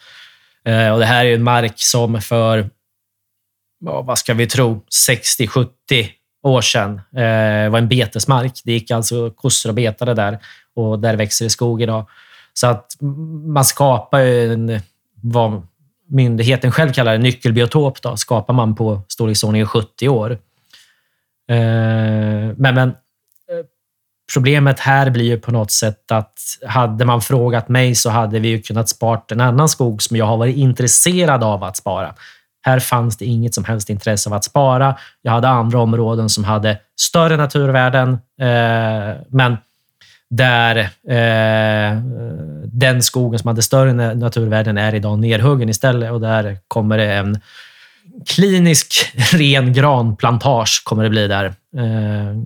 Eh, och det här är en mark som för, vad ska vi tro, 60, 70 år sedan Det var en betesmark. Det gick alltså kossor och betade där och där växer det skog idag. Så att man skapar en vad myndigheten själv kallar en nyckelbiotop då, skapar man på storleksordningen 70 år. Eh, men, men eh, Problemet här blir ju på något sätt att hade man frågat mig så hade vi ju kunnat spara en annan skog som jag har varit intresserad av att spara. Här fanns det inget som helst intresse av att spara. Jag hade andra områden som hade större naturvärden, eh, men där eh, den skogen som hade större naturvärden är idag nerhuggen istället och där kommer det en klinisk ren granplantage kommer det bli där. Eh,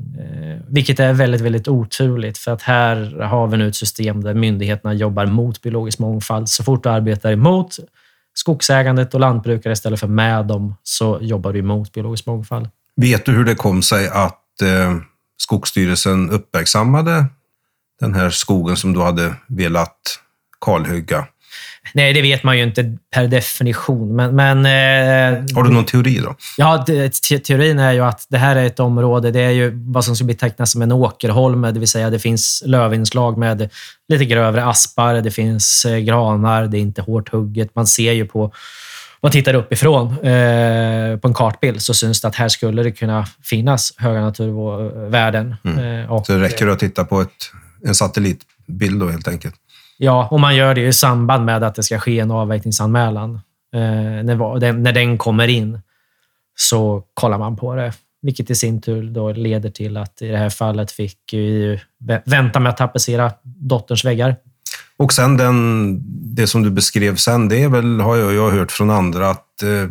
vilket är väldigt, väldigt oturligt för att här har vi nu ett system där myndigheterna jobbar mot biologisk mångfald. Så fort du arbetar emot skogsägandet och lantbrukare istället för med dem så jobbar du emot biologisk mångfald. Vet du hur det kom sig att eh, Skogsstyrelsen uppmärksammade den här skogen som du hade velat kalhugga? Nej, det vet man ju inte per definition. Men, men, eh, Har du någon teori då? Ja, te teorin är ju att det här är ett område, det är ju vad som skulle betecknas som en åkerholme, det vill säga det finns lövinslag med lite grövre aspar, det finns eh, granar, det är inte hårt hugget. Man ser ju på man tittar uppifrån eh, på en kartbild så syns det att här skulle det kunna finnas höga naturvärden. Mm. Eh, och, så det räcker att titta på ett, en satellitbild då helt enkelt? Ja, och man gör det i samband med att det ska ske en avverkningsanmälan. Eh, när, den, när den kommer in så kollar man på det, vilket i sin tur då leder till att i det här fallet fick vi vänta med att tapetsera dotterns väggar. Och sen den, det som du beskrev sen, det är väl, har jag, jag hört från andra, att eh,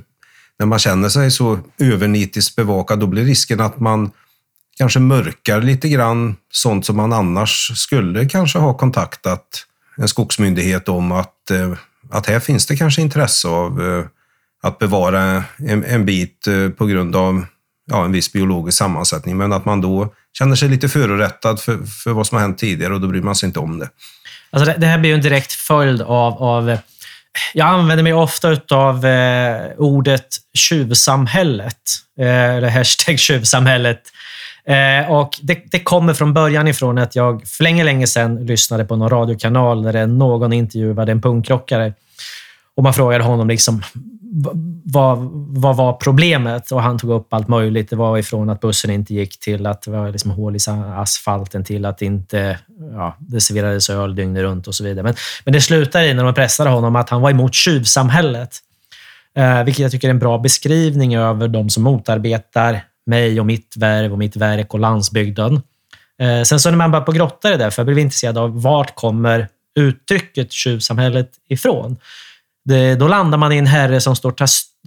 när man känner sig så övernitiskt bevakad, då blir risken att man kanske mörkar lite grann sånt som man annars skulle kanske ha kontaktat en skogsmyndighet om att, eh, att här finns det kanske intresse av eh, att bevara en, en bit eh, på grund av ja, en viss biologisk sammansättning, men att man då känner sig lite förorättad för, för vad som har hänt tidigare och då bryr man sig inte om det. Alltså det, det här blir ju en direkt följd av, av jag använder mig ofta av eh, ordet tjuvsamhället, eh, eller hashtag tjuvsamhället. Eh, och det, det, kommer från början ifrån att jag för länge, länge sedan lyssnade på någon radiokanal där någon intervjuade en punkrockare. Och man frågade honom liksom, vad, vad var problemet? Och han tog upp allt möjligt. Det var ifrån att bussen inte gick till att det var liksom hål i asfalten till att inte, ja, det serverades öl dygnet runt och så vidare. Men, men det slutade i, när de pressade honom, att han var emot tjuvsamhället. Eh, vilket jag tycker är en bra beskrivning över de som motarbetar mig och mitt värv och mitt verk och landsbygden. Eh, sen så när man börjar på grotta det där, för jag blev intresserad av vart kommer uttrycket tjuvsamhället ifrån? Det, då landar man i en herre som står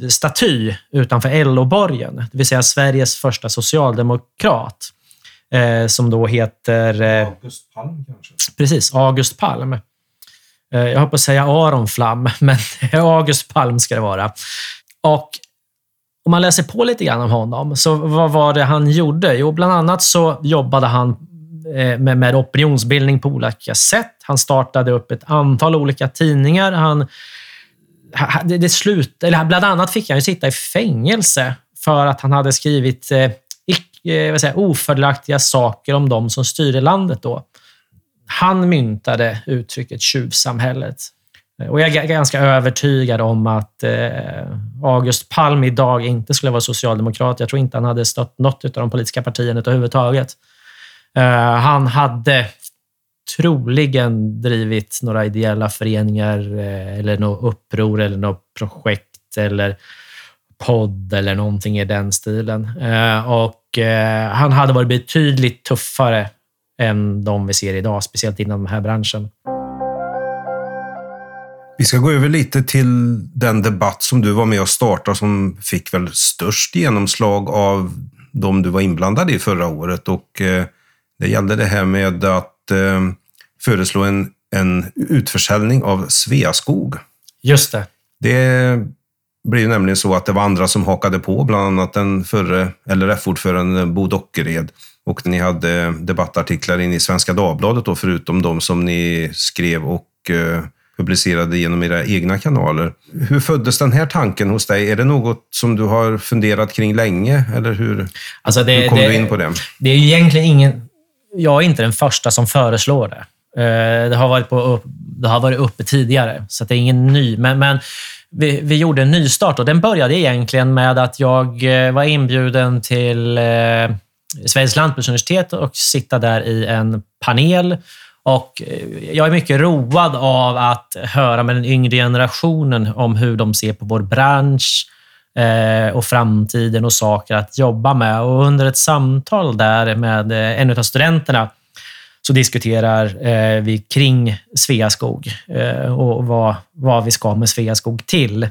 staty utanför LO-borgen, det vill säga Sveriges första socialdemokrat, eh, som då heter... Eh, August Palm kanske? Precis, August Palm. Eh, jag hoppas säga Aron Flam, men August Palm ska det vara. Och om man läser på lite grann om honom, så vad var det han gjorde? Jo, bland annat så jobbade han eh, med, med opinionsbildning på olika sätt. Han startade upp ett antal olika tidningar. Han, det, det slut, eller bland annat fick han ju sitta i fängelse för att han hade skrivit eh, eh vad säger, ofördelaktiga saker om de som styrde landet då. Han myntade uttrycket tjuvsamhället. Eh, och jag är ganska övertygad om att eh, August Palm idag inte skulle vara socialdemokrat. Jag tror inte han hade stött något av de politiska partierna överhuvudtaget. Eh, han hade troligen drivit några ideella föreningar eller något uppror eller något projekt eller podd eller någonting i den stilen. Och han hade varit betydligt tuffare än de vi ser idag, speciellt inom den här branschen. Vi ska gå över lite till den debatt som du var med och startade som fick väl störst genomslag av de du var inblandad i förra året. Och eh, det gällde det här med att eh, föreslå en, en utförsäljning av Sveaskog. Just det. Det blev nämligen så att det var andra som hakade på, bland annat den förre LRF-ordföranden Bo Dockered. Och ni hade debattartiklar in i Svenska Dagbladet, då, förutom de som ni skrev och eh, publicerade genom era egna kanaler. Hur föddes den här tanken hos dig? Är det något som du har funderat kring länge? Eller hur, alltså det, hur kom det, du in på det? Det är egentligen ingen... Jag är inte den första som föreslår det. Eh, det har varit på det har varit uppe tidigare, så det är ingen ny. Men, men vi, vi, gjorde en nystart och den började egentligen med att jag eh, var inbjuden till eh, Sveriges lantbruksuniversitet och sitta där i en panel. Och eh, jag är mycket road av att höra med den yngre generationen om hur de ser på vår bransch eh, och framtiden och saker att jobba med. Och under ett samtal där med eh, en av studenterna så diskuterar vi kring Sveaskog och vad, vad vi ska med Sveaskog till.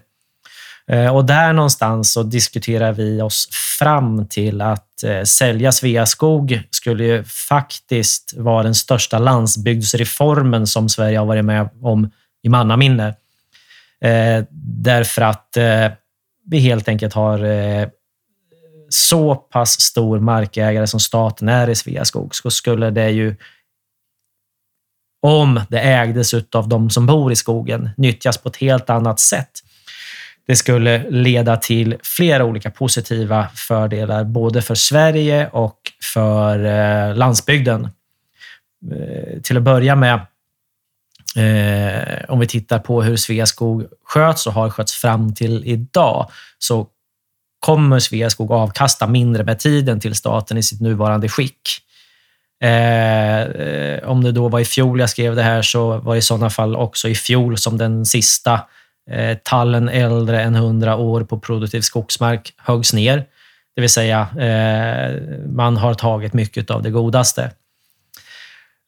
Eh, och där någonstans så diskuterar vi oss fram till att eh, sälja Sveaskog skulle ju faktiskt vara den största landsbygdsreformen som Sverige har varit med om i mannaminne. Eh, därför att vi helt enkelt har så pass stor markägare som staten är i Sveaskog, så skulle det ju om det ägdes av de som bor i skogen, nyttjas på ett helt annat sätt. Det skulle leda till flera olika positiva fördelar, både för Sverige och för eh, landsbygden. Eh, till att börja med, eh, om vi tittar på hur Sveaskog sköts och har skötts fram till idag, så kommer Sveaskog avkasta mindre med tiden till staten i sitt nuvarande skick. Eh, om det då var i fjol jag skrev det här så var det i sådana fall också i fjol som den sista eh, tallen äldre än 100 år på produktiv skogsmark höggs ner. Det vill säga, eh, man har tagit mycket av det godaste.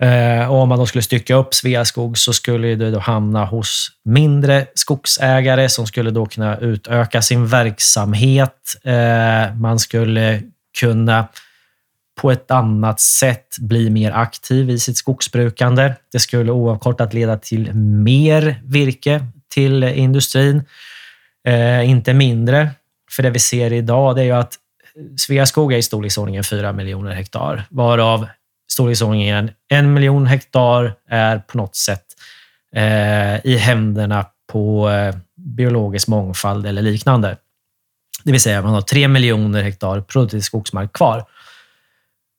Eh, och om man då skulle stycka upp Sveaskog så skulle det då hamna hos mindre skogsägare som skulle då kunna utöka sin verksamhet. Eh, man skulle kunna på ett annat sätt bli mer aktiv i sitt skogsbrukande. Det skulle oavkortat leda till mer virke till industrin, eh, inte mindre. För det vi ser idag det är ju att Sveaskog är i storleksordningen 4 miljoner hektar, varav storleksordningen en miljon hektar är på något sätt eh, i händerna på eh, biologisk mångfald eller liknande. Det vill säga man har tre miljoner hektar produktiv skogsmark kvar.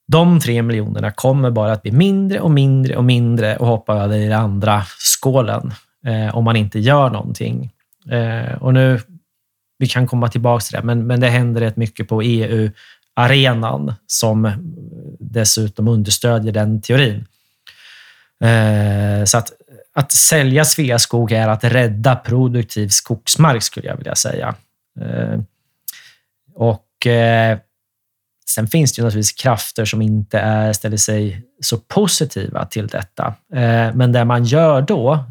De tre miljonerna kommer bara att bli mindre och mindre och mindre och hoppa över i den andra skålen eh, om man inte gör någonting. Eh, och nu, vi kan komma tillbaka till det, men, men det händer rätt mycket på EU-arenan som dessutom understödjer den teorin. Eh, så att, att sälja Sveaskog är att rädda produktiv skogsmark, skulle jag vilja säga. Eh, och eh, Sen finns det ju naturligtvis krafter som inte är, ställer sig så positiva till detta. Eh, men det man gör då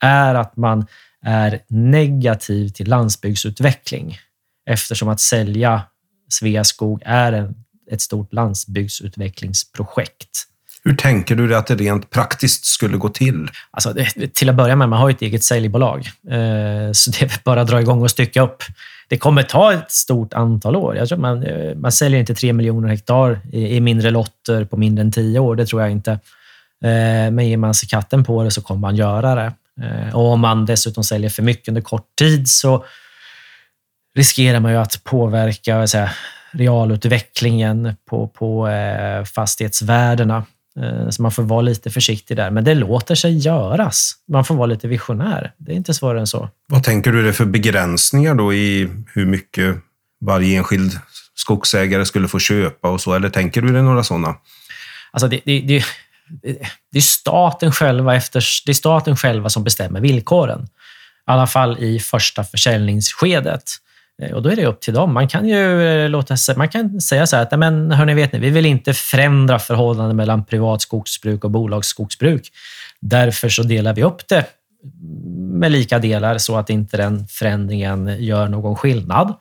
är att man är negativ till landsbygdsutveckling eftersom att sälja Sveaskog är en, ett stort landsbygdsutvecklingsprojekt. Hur tänker du dig att det rent praktiskt skulle gå till? Alltså, till att börja med, man har ett eget säljbolag. Eh, så det är bara att dra igång och stycka upp det kommer ta ett stort antal år. Jag tror man, eh, man säljer inte tre miljoner hektar i, i, mindre lotter på mindre än tio år. Det tror jag inte. Eh, men ger man sig katten på det så kommer man göra det. Eh, och om man dessutom säljer för mycket under kort tid så riskerar man ju att påverka säga, realutvecklingen på, på eh, fastighetsvärdena. Eh, så man får vara lite försiktig där. Men det låter sig göras. Man får vara lite visionär. Det är inte svårare än så. Vad tänker du det för begränsningar då i hur mycket varje enskild skogsägare skulle få köpa och så? Eller tänker du det några sådana? Alltså det, det, det, det, är staten själva efter, det är staten själva som bestämmer villkoren. I alla fall i första försäljningsskedet. Eh, och då är det upp till dem. Man kan ju eh, låta man kan säga så här att men, hörni, vet ni, vi vill inte förändra förhållandet mellan privat skogsbruk och bolagsskogsbruk. Därför så delar vi upp det med lika delar så att inte den förändringen gör någon skillnad.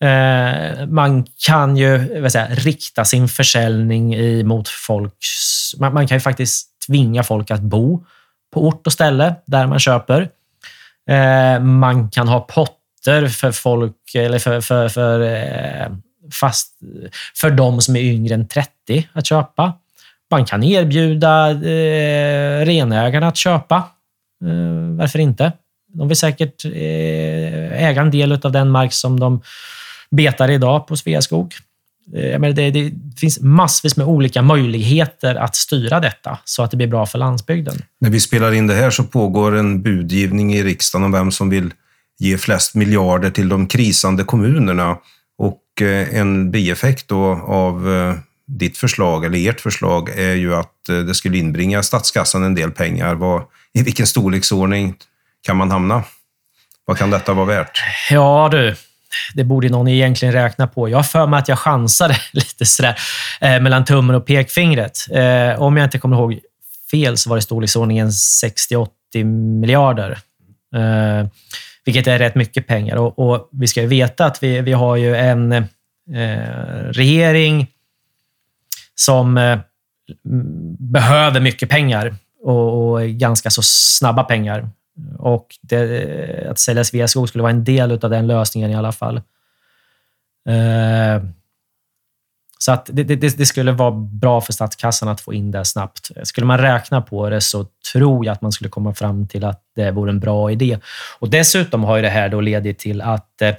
Eh, man kan ju säga, rikta sin försäljning mot folks... Man, kan ju faktiskt tvinga folk att bo på ort och ställe där man köper. Eh, man kan ha potter för folk, eller för, för, för, eh, fast, för de som är yngre än 30 att köpa. Man kan erbjuda eh, renägarna att köpa. Eh, varför inte? De vill säkert eh, äga en del av den mark som de betar idag på Sveaskog. Eh, menar, det, det, finns massvis med olika möjligheter att styra detta så att det blir bra för landsbygden. När vi spelar in det här så pågår en budgivning i riksdagen om vem som vill ge flest miljarder till de krisande kommunerna. Och eh, en bieffekt då av eh, ditt förslag, eller ert förslag, är ju att det skulle inbringa statskassan en del pengar. Vad, I vilken storleksordning kan man hamna? Vad kan detta vara värt? Ja du, det borde någon egentligen räkna på. Jag har för mig att jag chansade lite sådär eh, mellan tummen och pekfingret. Eh, om jag inte kommer ihåg fel så var det storleksordningen 60-80 miljarder. Eh, vilket är rätt mycket pengar. Och, och, vi ska ju veta att vi, vi har ju en eh, regering som eh, behöver mycket pengar och, och ganska så snabba pengar. Och det, att sälja Sveaskog skulle vara en del av den lösningen i alla fall. Eh, så att det, det, det, skulle vara bra för statskassan att få in det snabbt. Skulle man räkna på det så tror jag att man skulle komma fram till att det vore en bra idé. Och Dessutom har ju det här då ledit till att, eh,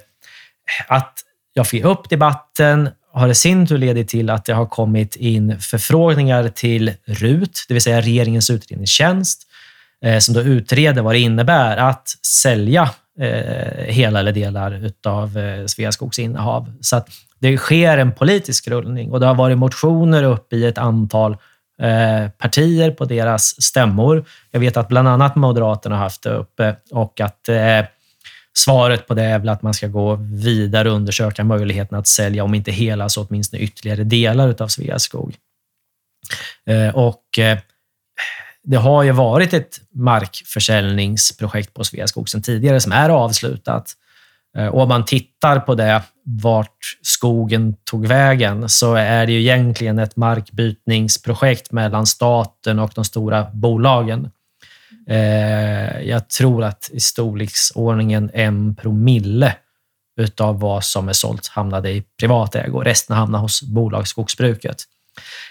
att jag fick upp debatten har i sin tur ledit till att det har kommit in förfrågningar till RUT, det vill säga regeringens utredningstjänst, Eh, som då utreder vad det innebär att sälja eh, hela eller delar av eh, Sveaskogs innehav. Så att det sker en politisk rullning och det har varit motioner upp i ett antal eh, partier på deras stämmor. Jag vet att bland annat Moderaterna har haft det uppe och att svaret på det är väl att man ska gå vidare och undersöka möjligheten att sälja, om inte hela, så åtminstone ytterligare delar av Sveaskog. Och det har ju varit ett markförsäljningsprojekt på Sveaskog sedan tidigare som är avslutat. Eh, och om man tittar på det, vart skogen tog vägen, så är det ju egentligen ett markbytningsprojekt mellan staten och de stora bolagen. Eh, jag tror att i storleksordningen en promille utav vad som är sålt hamnade i privat ägo. Resten hamnade hos bolagsskogsbruket.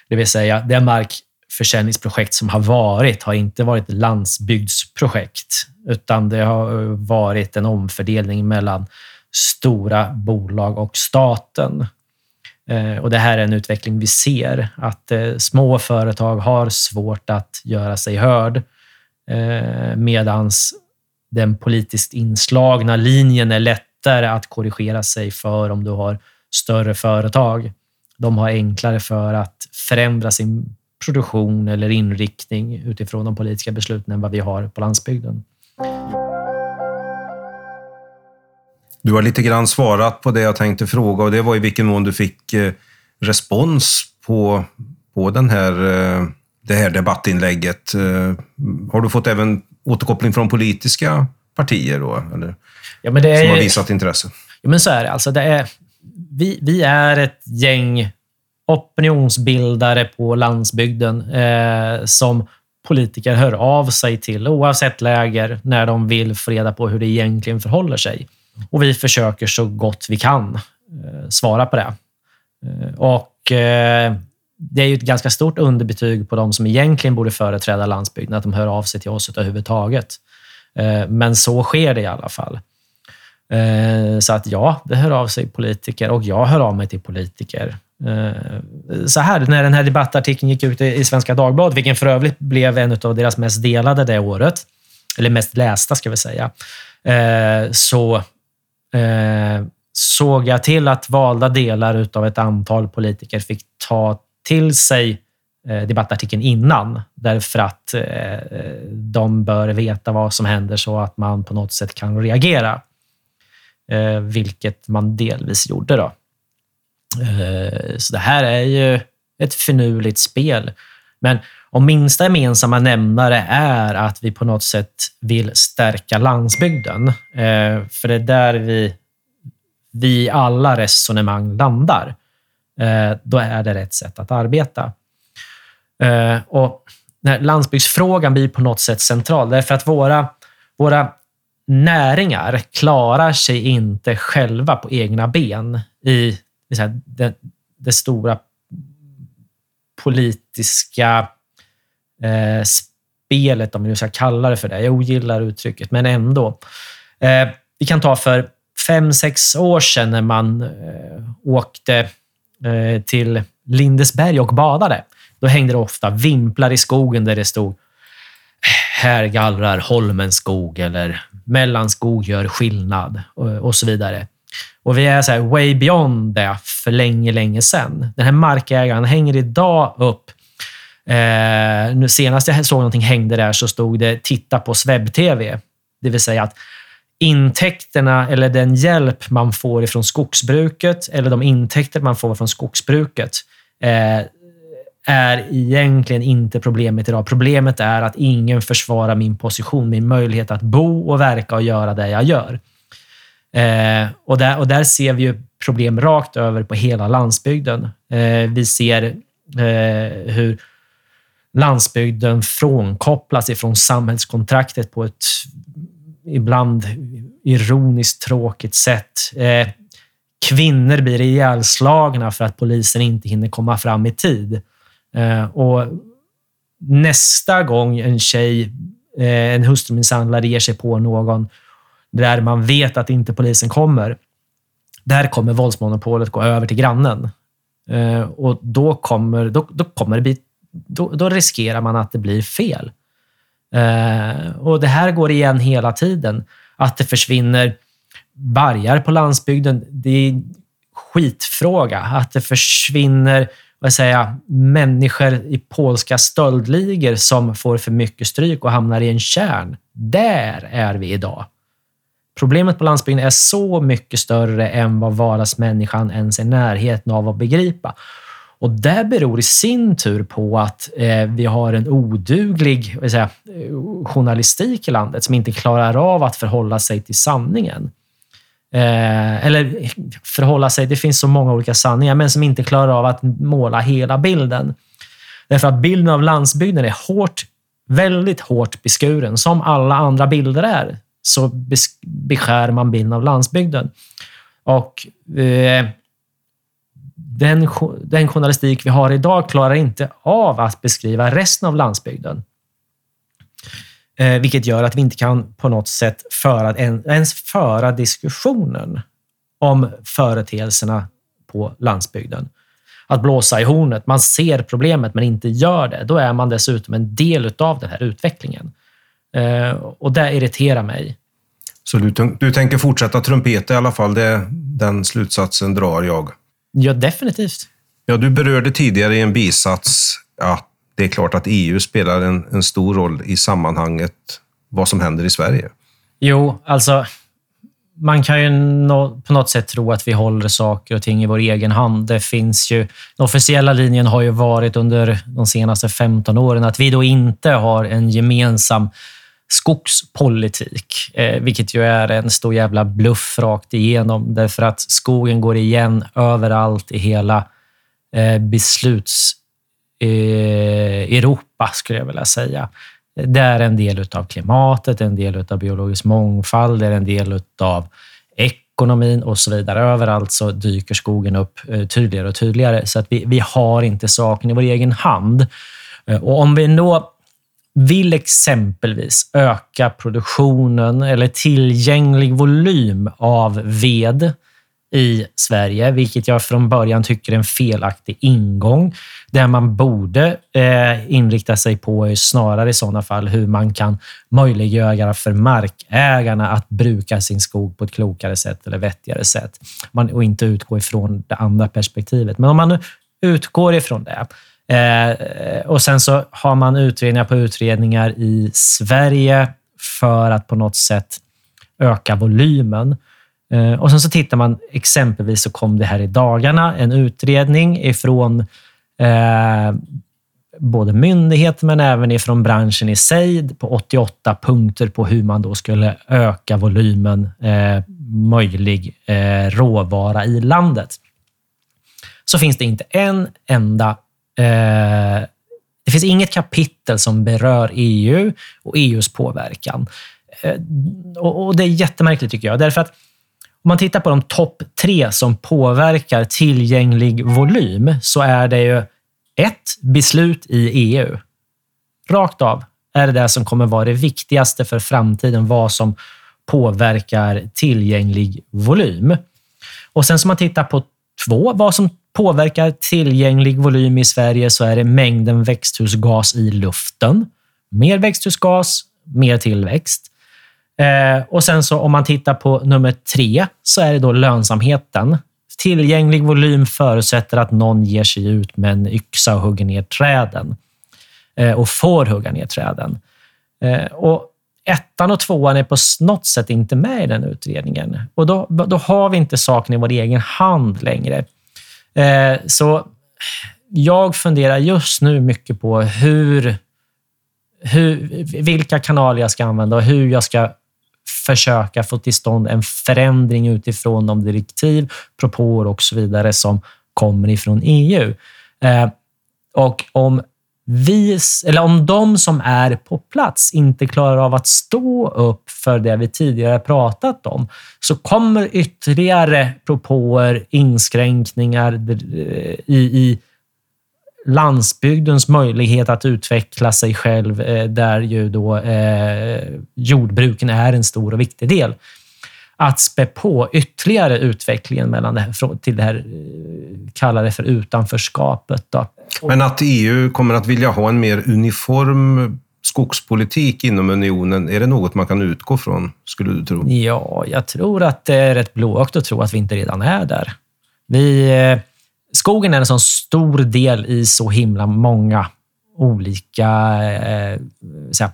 Det vill säga, den mark försäljningsprojekt som har varit har inte varit landsbygdsprojekt, utan det har eh, varit en omfördelning mellan stora bolag och staten. Eh, och det här är en utveckling vi ser, att eh, små företag har svårt att göra sig hörd, medan medans den politiskt inslagna linjen är lättare att korrigera sig för om du har större företag. De har enklare för att förändra sin produktion eller inriktning utifrån de politiska besluten än vad vi har på landsbygden. Du har lite grann svarat på det jag tänkte fråga och det var i vilken mån du fick eh, respons på, på den här, eh, det här debattinlägget. Eh, har du fått även återkoppling från politiska partier då? Eller, ja, men det är, som har visat intresse? Ja, men så är det. Alltså det är, vi, vi är ett gäng opinionsbildare på landsbygden eh, som politiker hör av sig till oavsett läger när de vill få reda på hur det egentligen förhåller sig. Och vi försöker så gott vi kan eh, svara på det. Eh, och eh, det är ju ett ganska stort underbetyg på de som egentligen borde företräda landsbygden, att de hör av sig till oss överhuvudtaget. Eh, men så sker det i alla fall. Eh, så att ja, det hör av sig politiker och jag hör av mig till politiker. Eh, så här, när den här debattartikeln gick ut i Svenska Dagbladet, vilken för övrigt blev en av deras mest delade det året, eller mest lästa ska vi säga, eh, så eh, såg jag till att valda delar av ett antal politiker fick ta till sig eh, debattartikeln innan, därför att eh, de bör veta vad som händer så att man på något sätt kan reagera. Eh, vilket man delvis gjorde. då. Eh, så det här är ju ett finurligt spel. Men om minsta gemensamma nämnare är att vi på något sätt vill stärka landsbygden, eh, för det är där vi, vi alla resonemang landar, eh, då är det rätt sätt att arbeta. Eh, och när landsbygdsfrågan blir på något sätt central, därför att våra, våra näringar klarar sig inte själva på egna ben i det, det, det stora politiska eh, spelet, om vi nu ska kalla det för det. Jag ogillar uttrycket, men ändå. Eh, vi kan ta för fem, sex år sedan när man eh, åkte eh, till Lindesberg och badade, då hängde det ofta vimplar i skogen där det stod här gallrar Holmens skog eller mellanskog gör skillnad eh, och, så vidare. Och vi är så här way beyond det för länge, länge sedan. Den här markägaren hänger idag upp Eh, nu senast jag såg någonting hängde där så stod det “Titta på webb-tv”. Det vill säga att intäkterna eller den hjälp man får ifrån skogsbruket eller de intäkter man får från skogsbruket eh, är egentligen inte problemet idag. Problemet är att ingen försvarar min position, min möjlighet att bo och verka och göra det jag gör. Eh, och, där, och där ser vi ju problem rakt över på hela landsbygden. Eh, vi ser eh, hur landsbygden frånkopplas ifrån samhällskontraktet på ett ibland ironiskt tråkigt sätt. Eh, kvinnor blir ihjälslagna för att polisen inte hinner komma fram i tid. Eh, och nästa gång en tjej, eh, en hustrumisshandlare ger sig på någon där man vet att inte polisen kommer, där kommer våldsmonopolet gå över till grannen. Eh, och då kommer, då, då kommer det bli då, då riskerar man att det blir fel. Eh, och Det här går igen hela tiden. Att det försvinner vargar på landsbygden, det är en skitfråga. Att det försvinner vad säger människor i polska stöldligor som får för mycket stryk och hamnar i en kärn. Där är vi idag. Problemet på landsbygden är så mycket större än vad vardagsmänniskan ens är i närheten av att begripa. Och Det beror i sin tur på att eh, vi har en oduglig säga, eh, journalistik i landet som inte klarar av att förhålla sig till sanningen. Eh, eller förhålla sig, det finns så många olika sanningar, men som inte klarar av att måla hela bilden. Därför att bilden av landsbygden är hårt, väldigt hårt beskuren. Som alla andra bilder är, så beskär man bilden av landsbygden. Och eh, den, den journalistik vi har idag klarar inte av att beskriva resten av landsbygden. Eh, vilket gör att vi inte kan på något sätt föra, ens föra diskussionen om företeelserna på landsbygden. Att blåsa i hornet. Man ser problemet men inte gör det. Då är man dessutom en del av den här utvecklingen. Eh, och det irriterar mig. Så du, du tänker fortsätta trumpeta i alla fall? Det, den slutsatsen drar jag. Ja, definitivt. Ja, du berörde tidigare i en bisats att det är klart att EU spelar en, en stor roll i sammanhanget vad som händer i Sverige. Jo, alltså man kan ju no på något sätt tro att vi håller saker och ting i vår egen hand. Det finns ju, den officiella linjen har ju varit under de senaste 15 åren att vi då inte har en gemensam skogspolitik, eh, vilket ju är en stor jävla bluff rakt igenom. Därför att skogen går igen överallt i hela eh, besluts Eh, Europa, skulle jag vilja säga. Det är en del av klimatet, en del av biologisk mångfald, det är en del av ekonomin och så vidare. Överallt så dyker skogen upp eh, tydligare och tydligare. Så att vi, vi har inte saken i vår egen hand. Eh, och om vi då vill exempelvis öka produktionen eller tillgänglig volym av ved i Sverige, vilket jag från början tycker är en felaktig ingång. Det man borde eh, inrikta sig på är snarare i sådana fall hur man kan möjliggöra för markägarna att bruka sin skog på ett klokare sätt eller vettigare sätt man, och inte utgå ifrån det andra perspektivet. Men om man nu utgår ifrån det, Eh, och sen så har man utredningar på utredningar i Sverige för att på något sätt öka volymen. Eh, och sen så tittar man, exempelvis så kom det här i dagarna en utredning ifrån eh, både myndigheter men även ifrån branschen i sig på 88 punkter på hur man då skulle öka volymen eh, möjlig eh, råvara i landet. Så finns det inte en enda Eh, det finns inget kapitel som berör EU och EUs påverkan. Eh, och, Det är jättemärkligt tycker jag. Därför att om man tittar på de topp tre som påverkar tillgänglig volym så är det ju ett, beslut i EU. Rakt av är det det som kommer vara det viktigaste för framtiden, vad som påverkar tillgänglig volym. Och sen som man tittar på två, vad som påverkar tillgänglig volym i Sverige så är det mängden växthusgas i luften. Mer växthusgas, mer tillväxt. Eh, och sen så om man tittar på nummer tre så är det då lönsamheten. Tillgänglig volym förutsätter att någon ger sig ut med en yxa och hugger ner träden eh, och får hugga ner träden. Eh, och ettan och tvåan är på något sätt inte med i den utredningen och då, då har vi inte saken i vår egen hand längre. Eh, så jag funderar just nu mycket på hur, hur, vilka kanaler jag ska använda och hur jag ska försöka få till stånd en förändring utifrån de direktiv, propåer och så vidare som kommer ifrån EU. Eh, och om vi, eller om de som är på plats inte klarar av att stå upp för det vi tidigare pratat om, så kommer ytterligare propåer, inskränkningar eh, i, i landsbygdens möjlighet att utveckla sig själv, eh, där ju då eh, jordbruken är en stor och viktig del. Att spä på ytterligare utvecklingen mellan det här, till det här, eh, kallar det för utanförskapet. Då. Men att EU kommer att vilja ha en mer uniform skogspolitik inom unionen, är det något man kan utgå från, skulle du tro? Ja, jag tror att det är rätt blåögt att tro att vi inte redan är där. Vi, skogen är en sån stor del i så himla många olika eh, så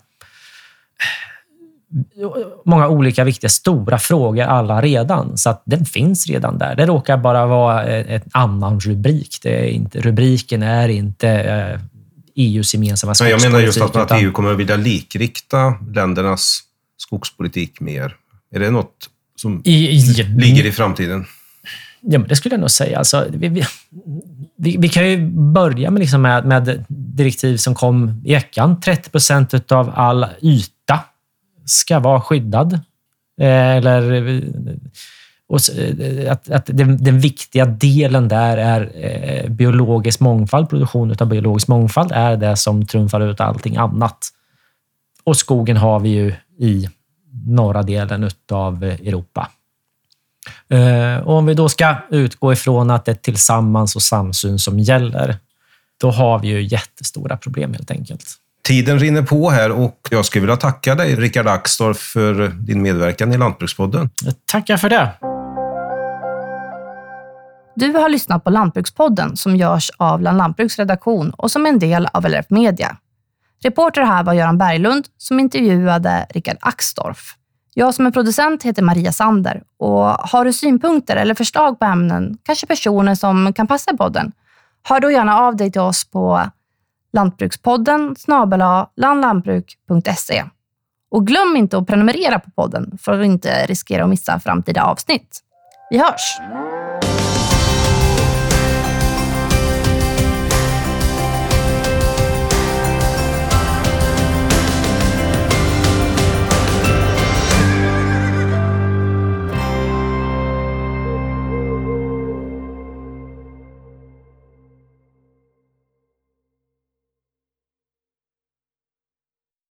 många olika viktiga stora frågor alla redan, så att den finns redan där. Det råkar bara vara en annan rubrik. Det är inte, rubriken är inte EUs eh, e gemensamma skogspolitik. Jag menar just att, att EU kommer att vilja likrikta ländernas skogspolitik mer. Är det något som i, ligger i framtiden? Ja, men det skulle jag nog säga. Alltså, vi, vi, vi, kan ju börja med, liksom med, med direktiv som kom i veckan. 30 procent av all yta ska vara skyddad. Eh, eller eh, och eh, att, att den, den, viktiga delen där är eh, biologisk mångfald. Produktion av biologisk mångfald är det som trumfar ut allting annat. Och skogen har vi ju i norra delen av Europa. Och om vi då ska utgå ifrån att det är tillsammans och samsyn som gäller, då har vi ju jättestora problem helt enkelt. Tiden rinner på här och jag skulle vilja tacka dig, Rickard Axdorff, för din medverkan i Lantbrukspodden. Tackar för det. Du har lyssnat på Lantbrukspodden som görs av Land Lantbruks redaktion och som är en del av LRF Media. Reporter här var Göran Berglund som intervjuade Rickard Axdorff. Jag som är producent heter Maria Sander och har du synpunkter eller förslag på ämnen, kanske personer som kan passa i podden, hör då gärna av dig till oss på lantbrukspodden snabela landlantbruk.se. Och glöm inte att prenumerera på podden för att inte riskera att missa framtida avsnitt. Vi hörs!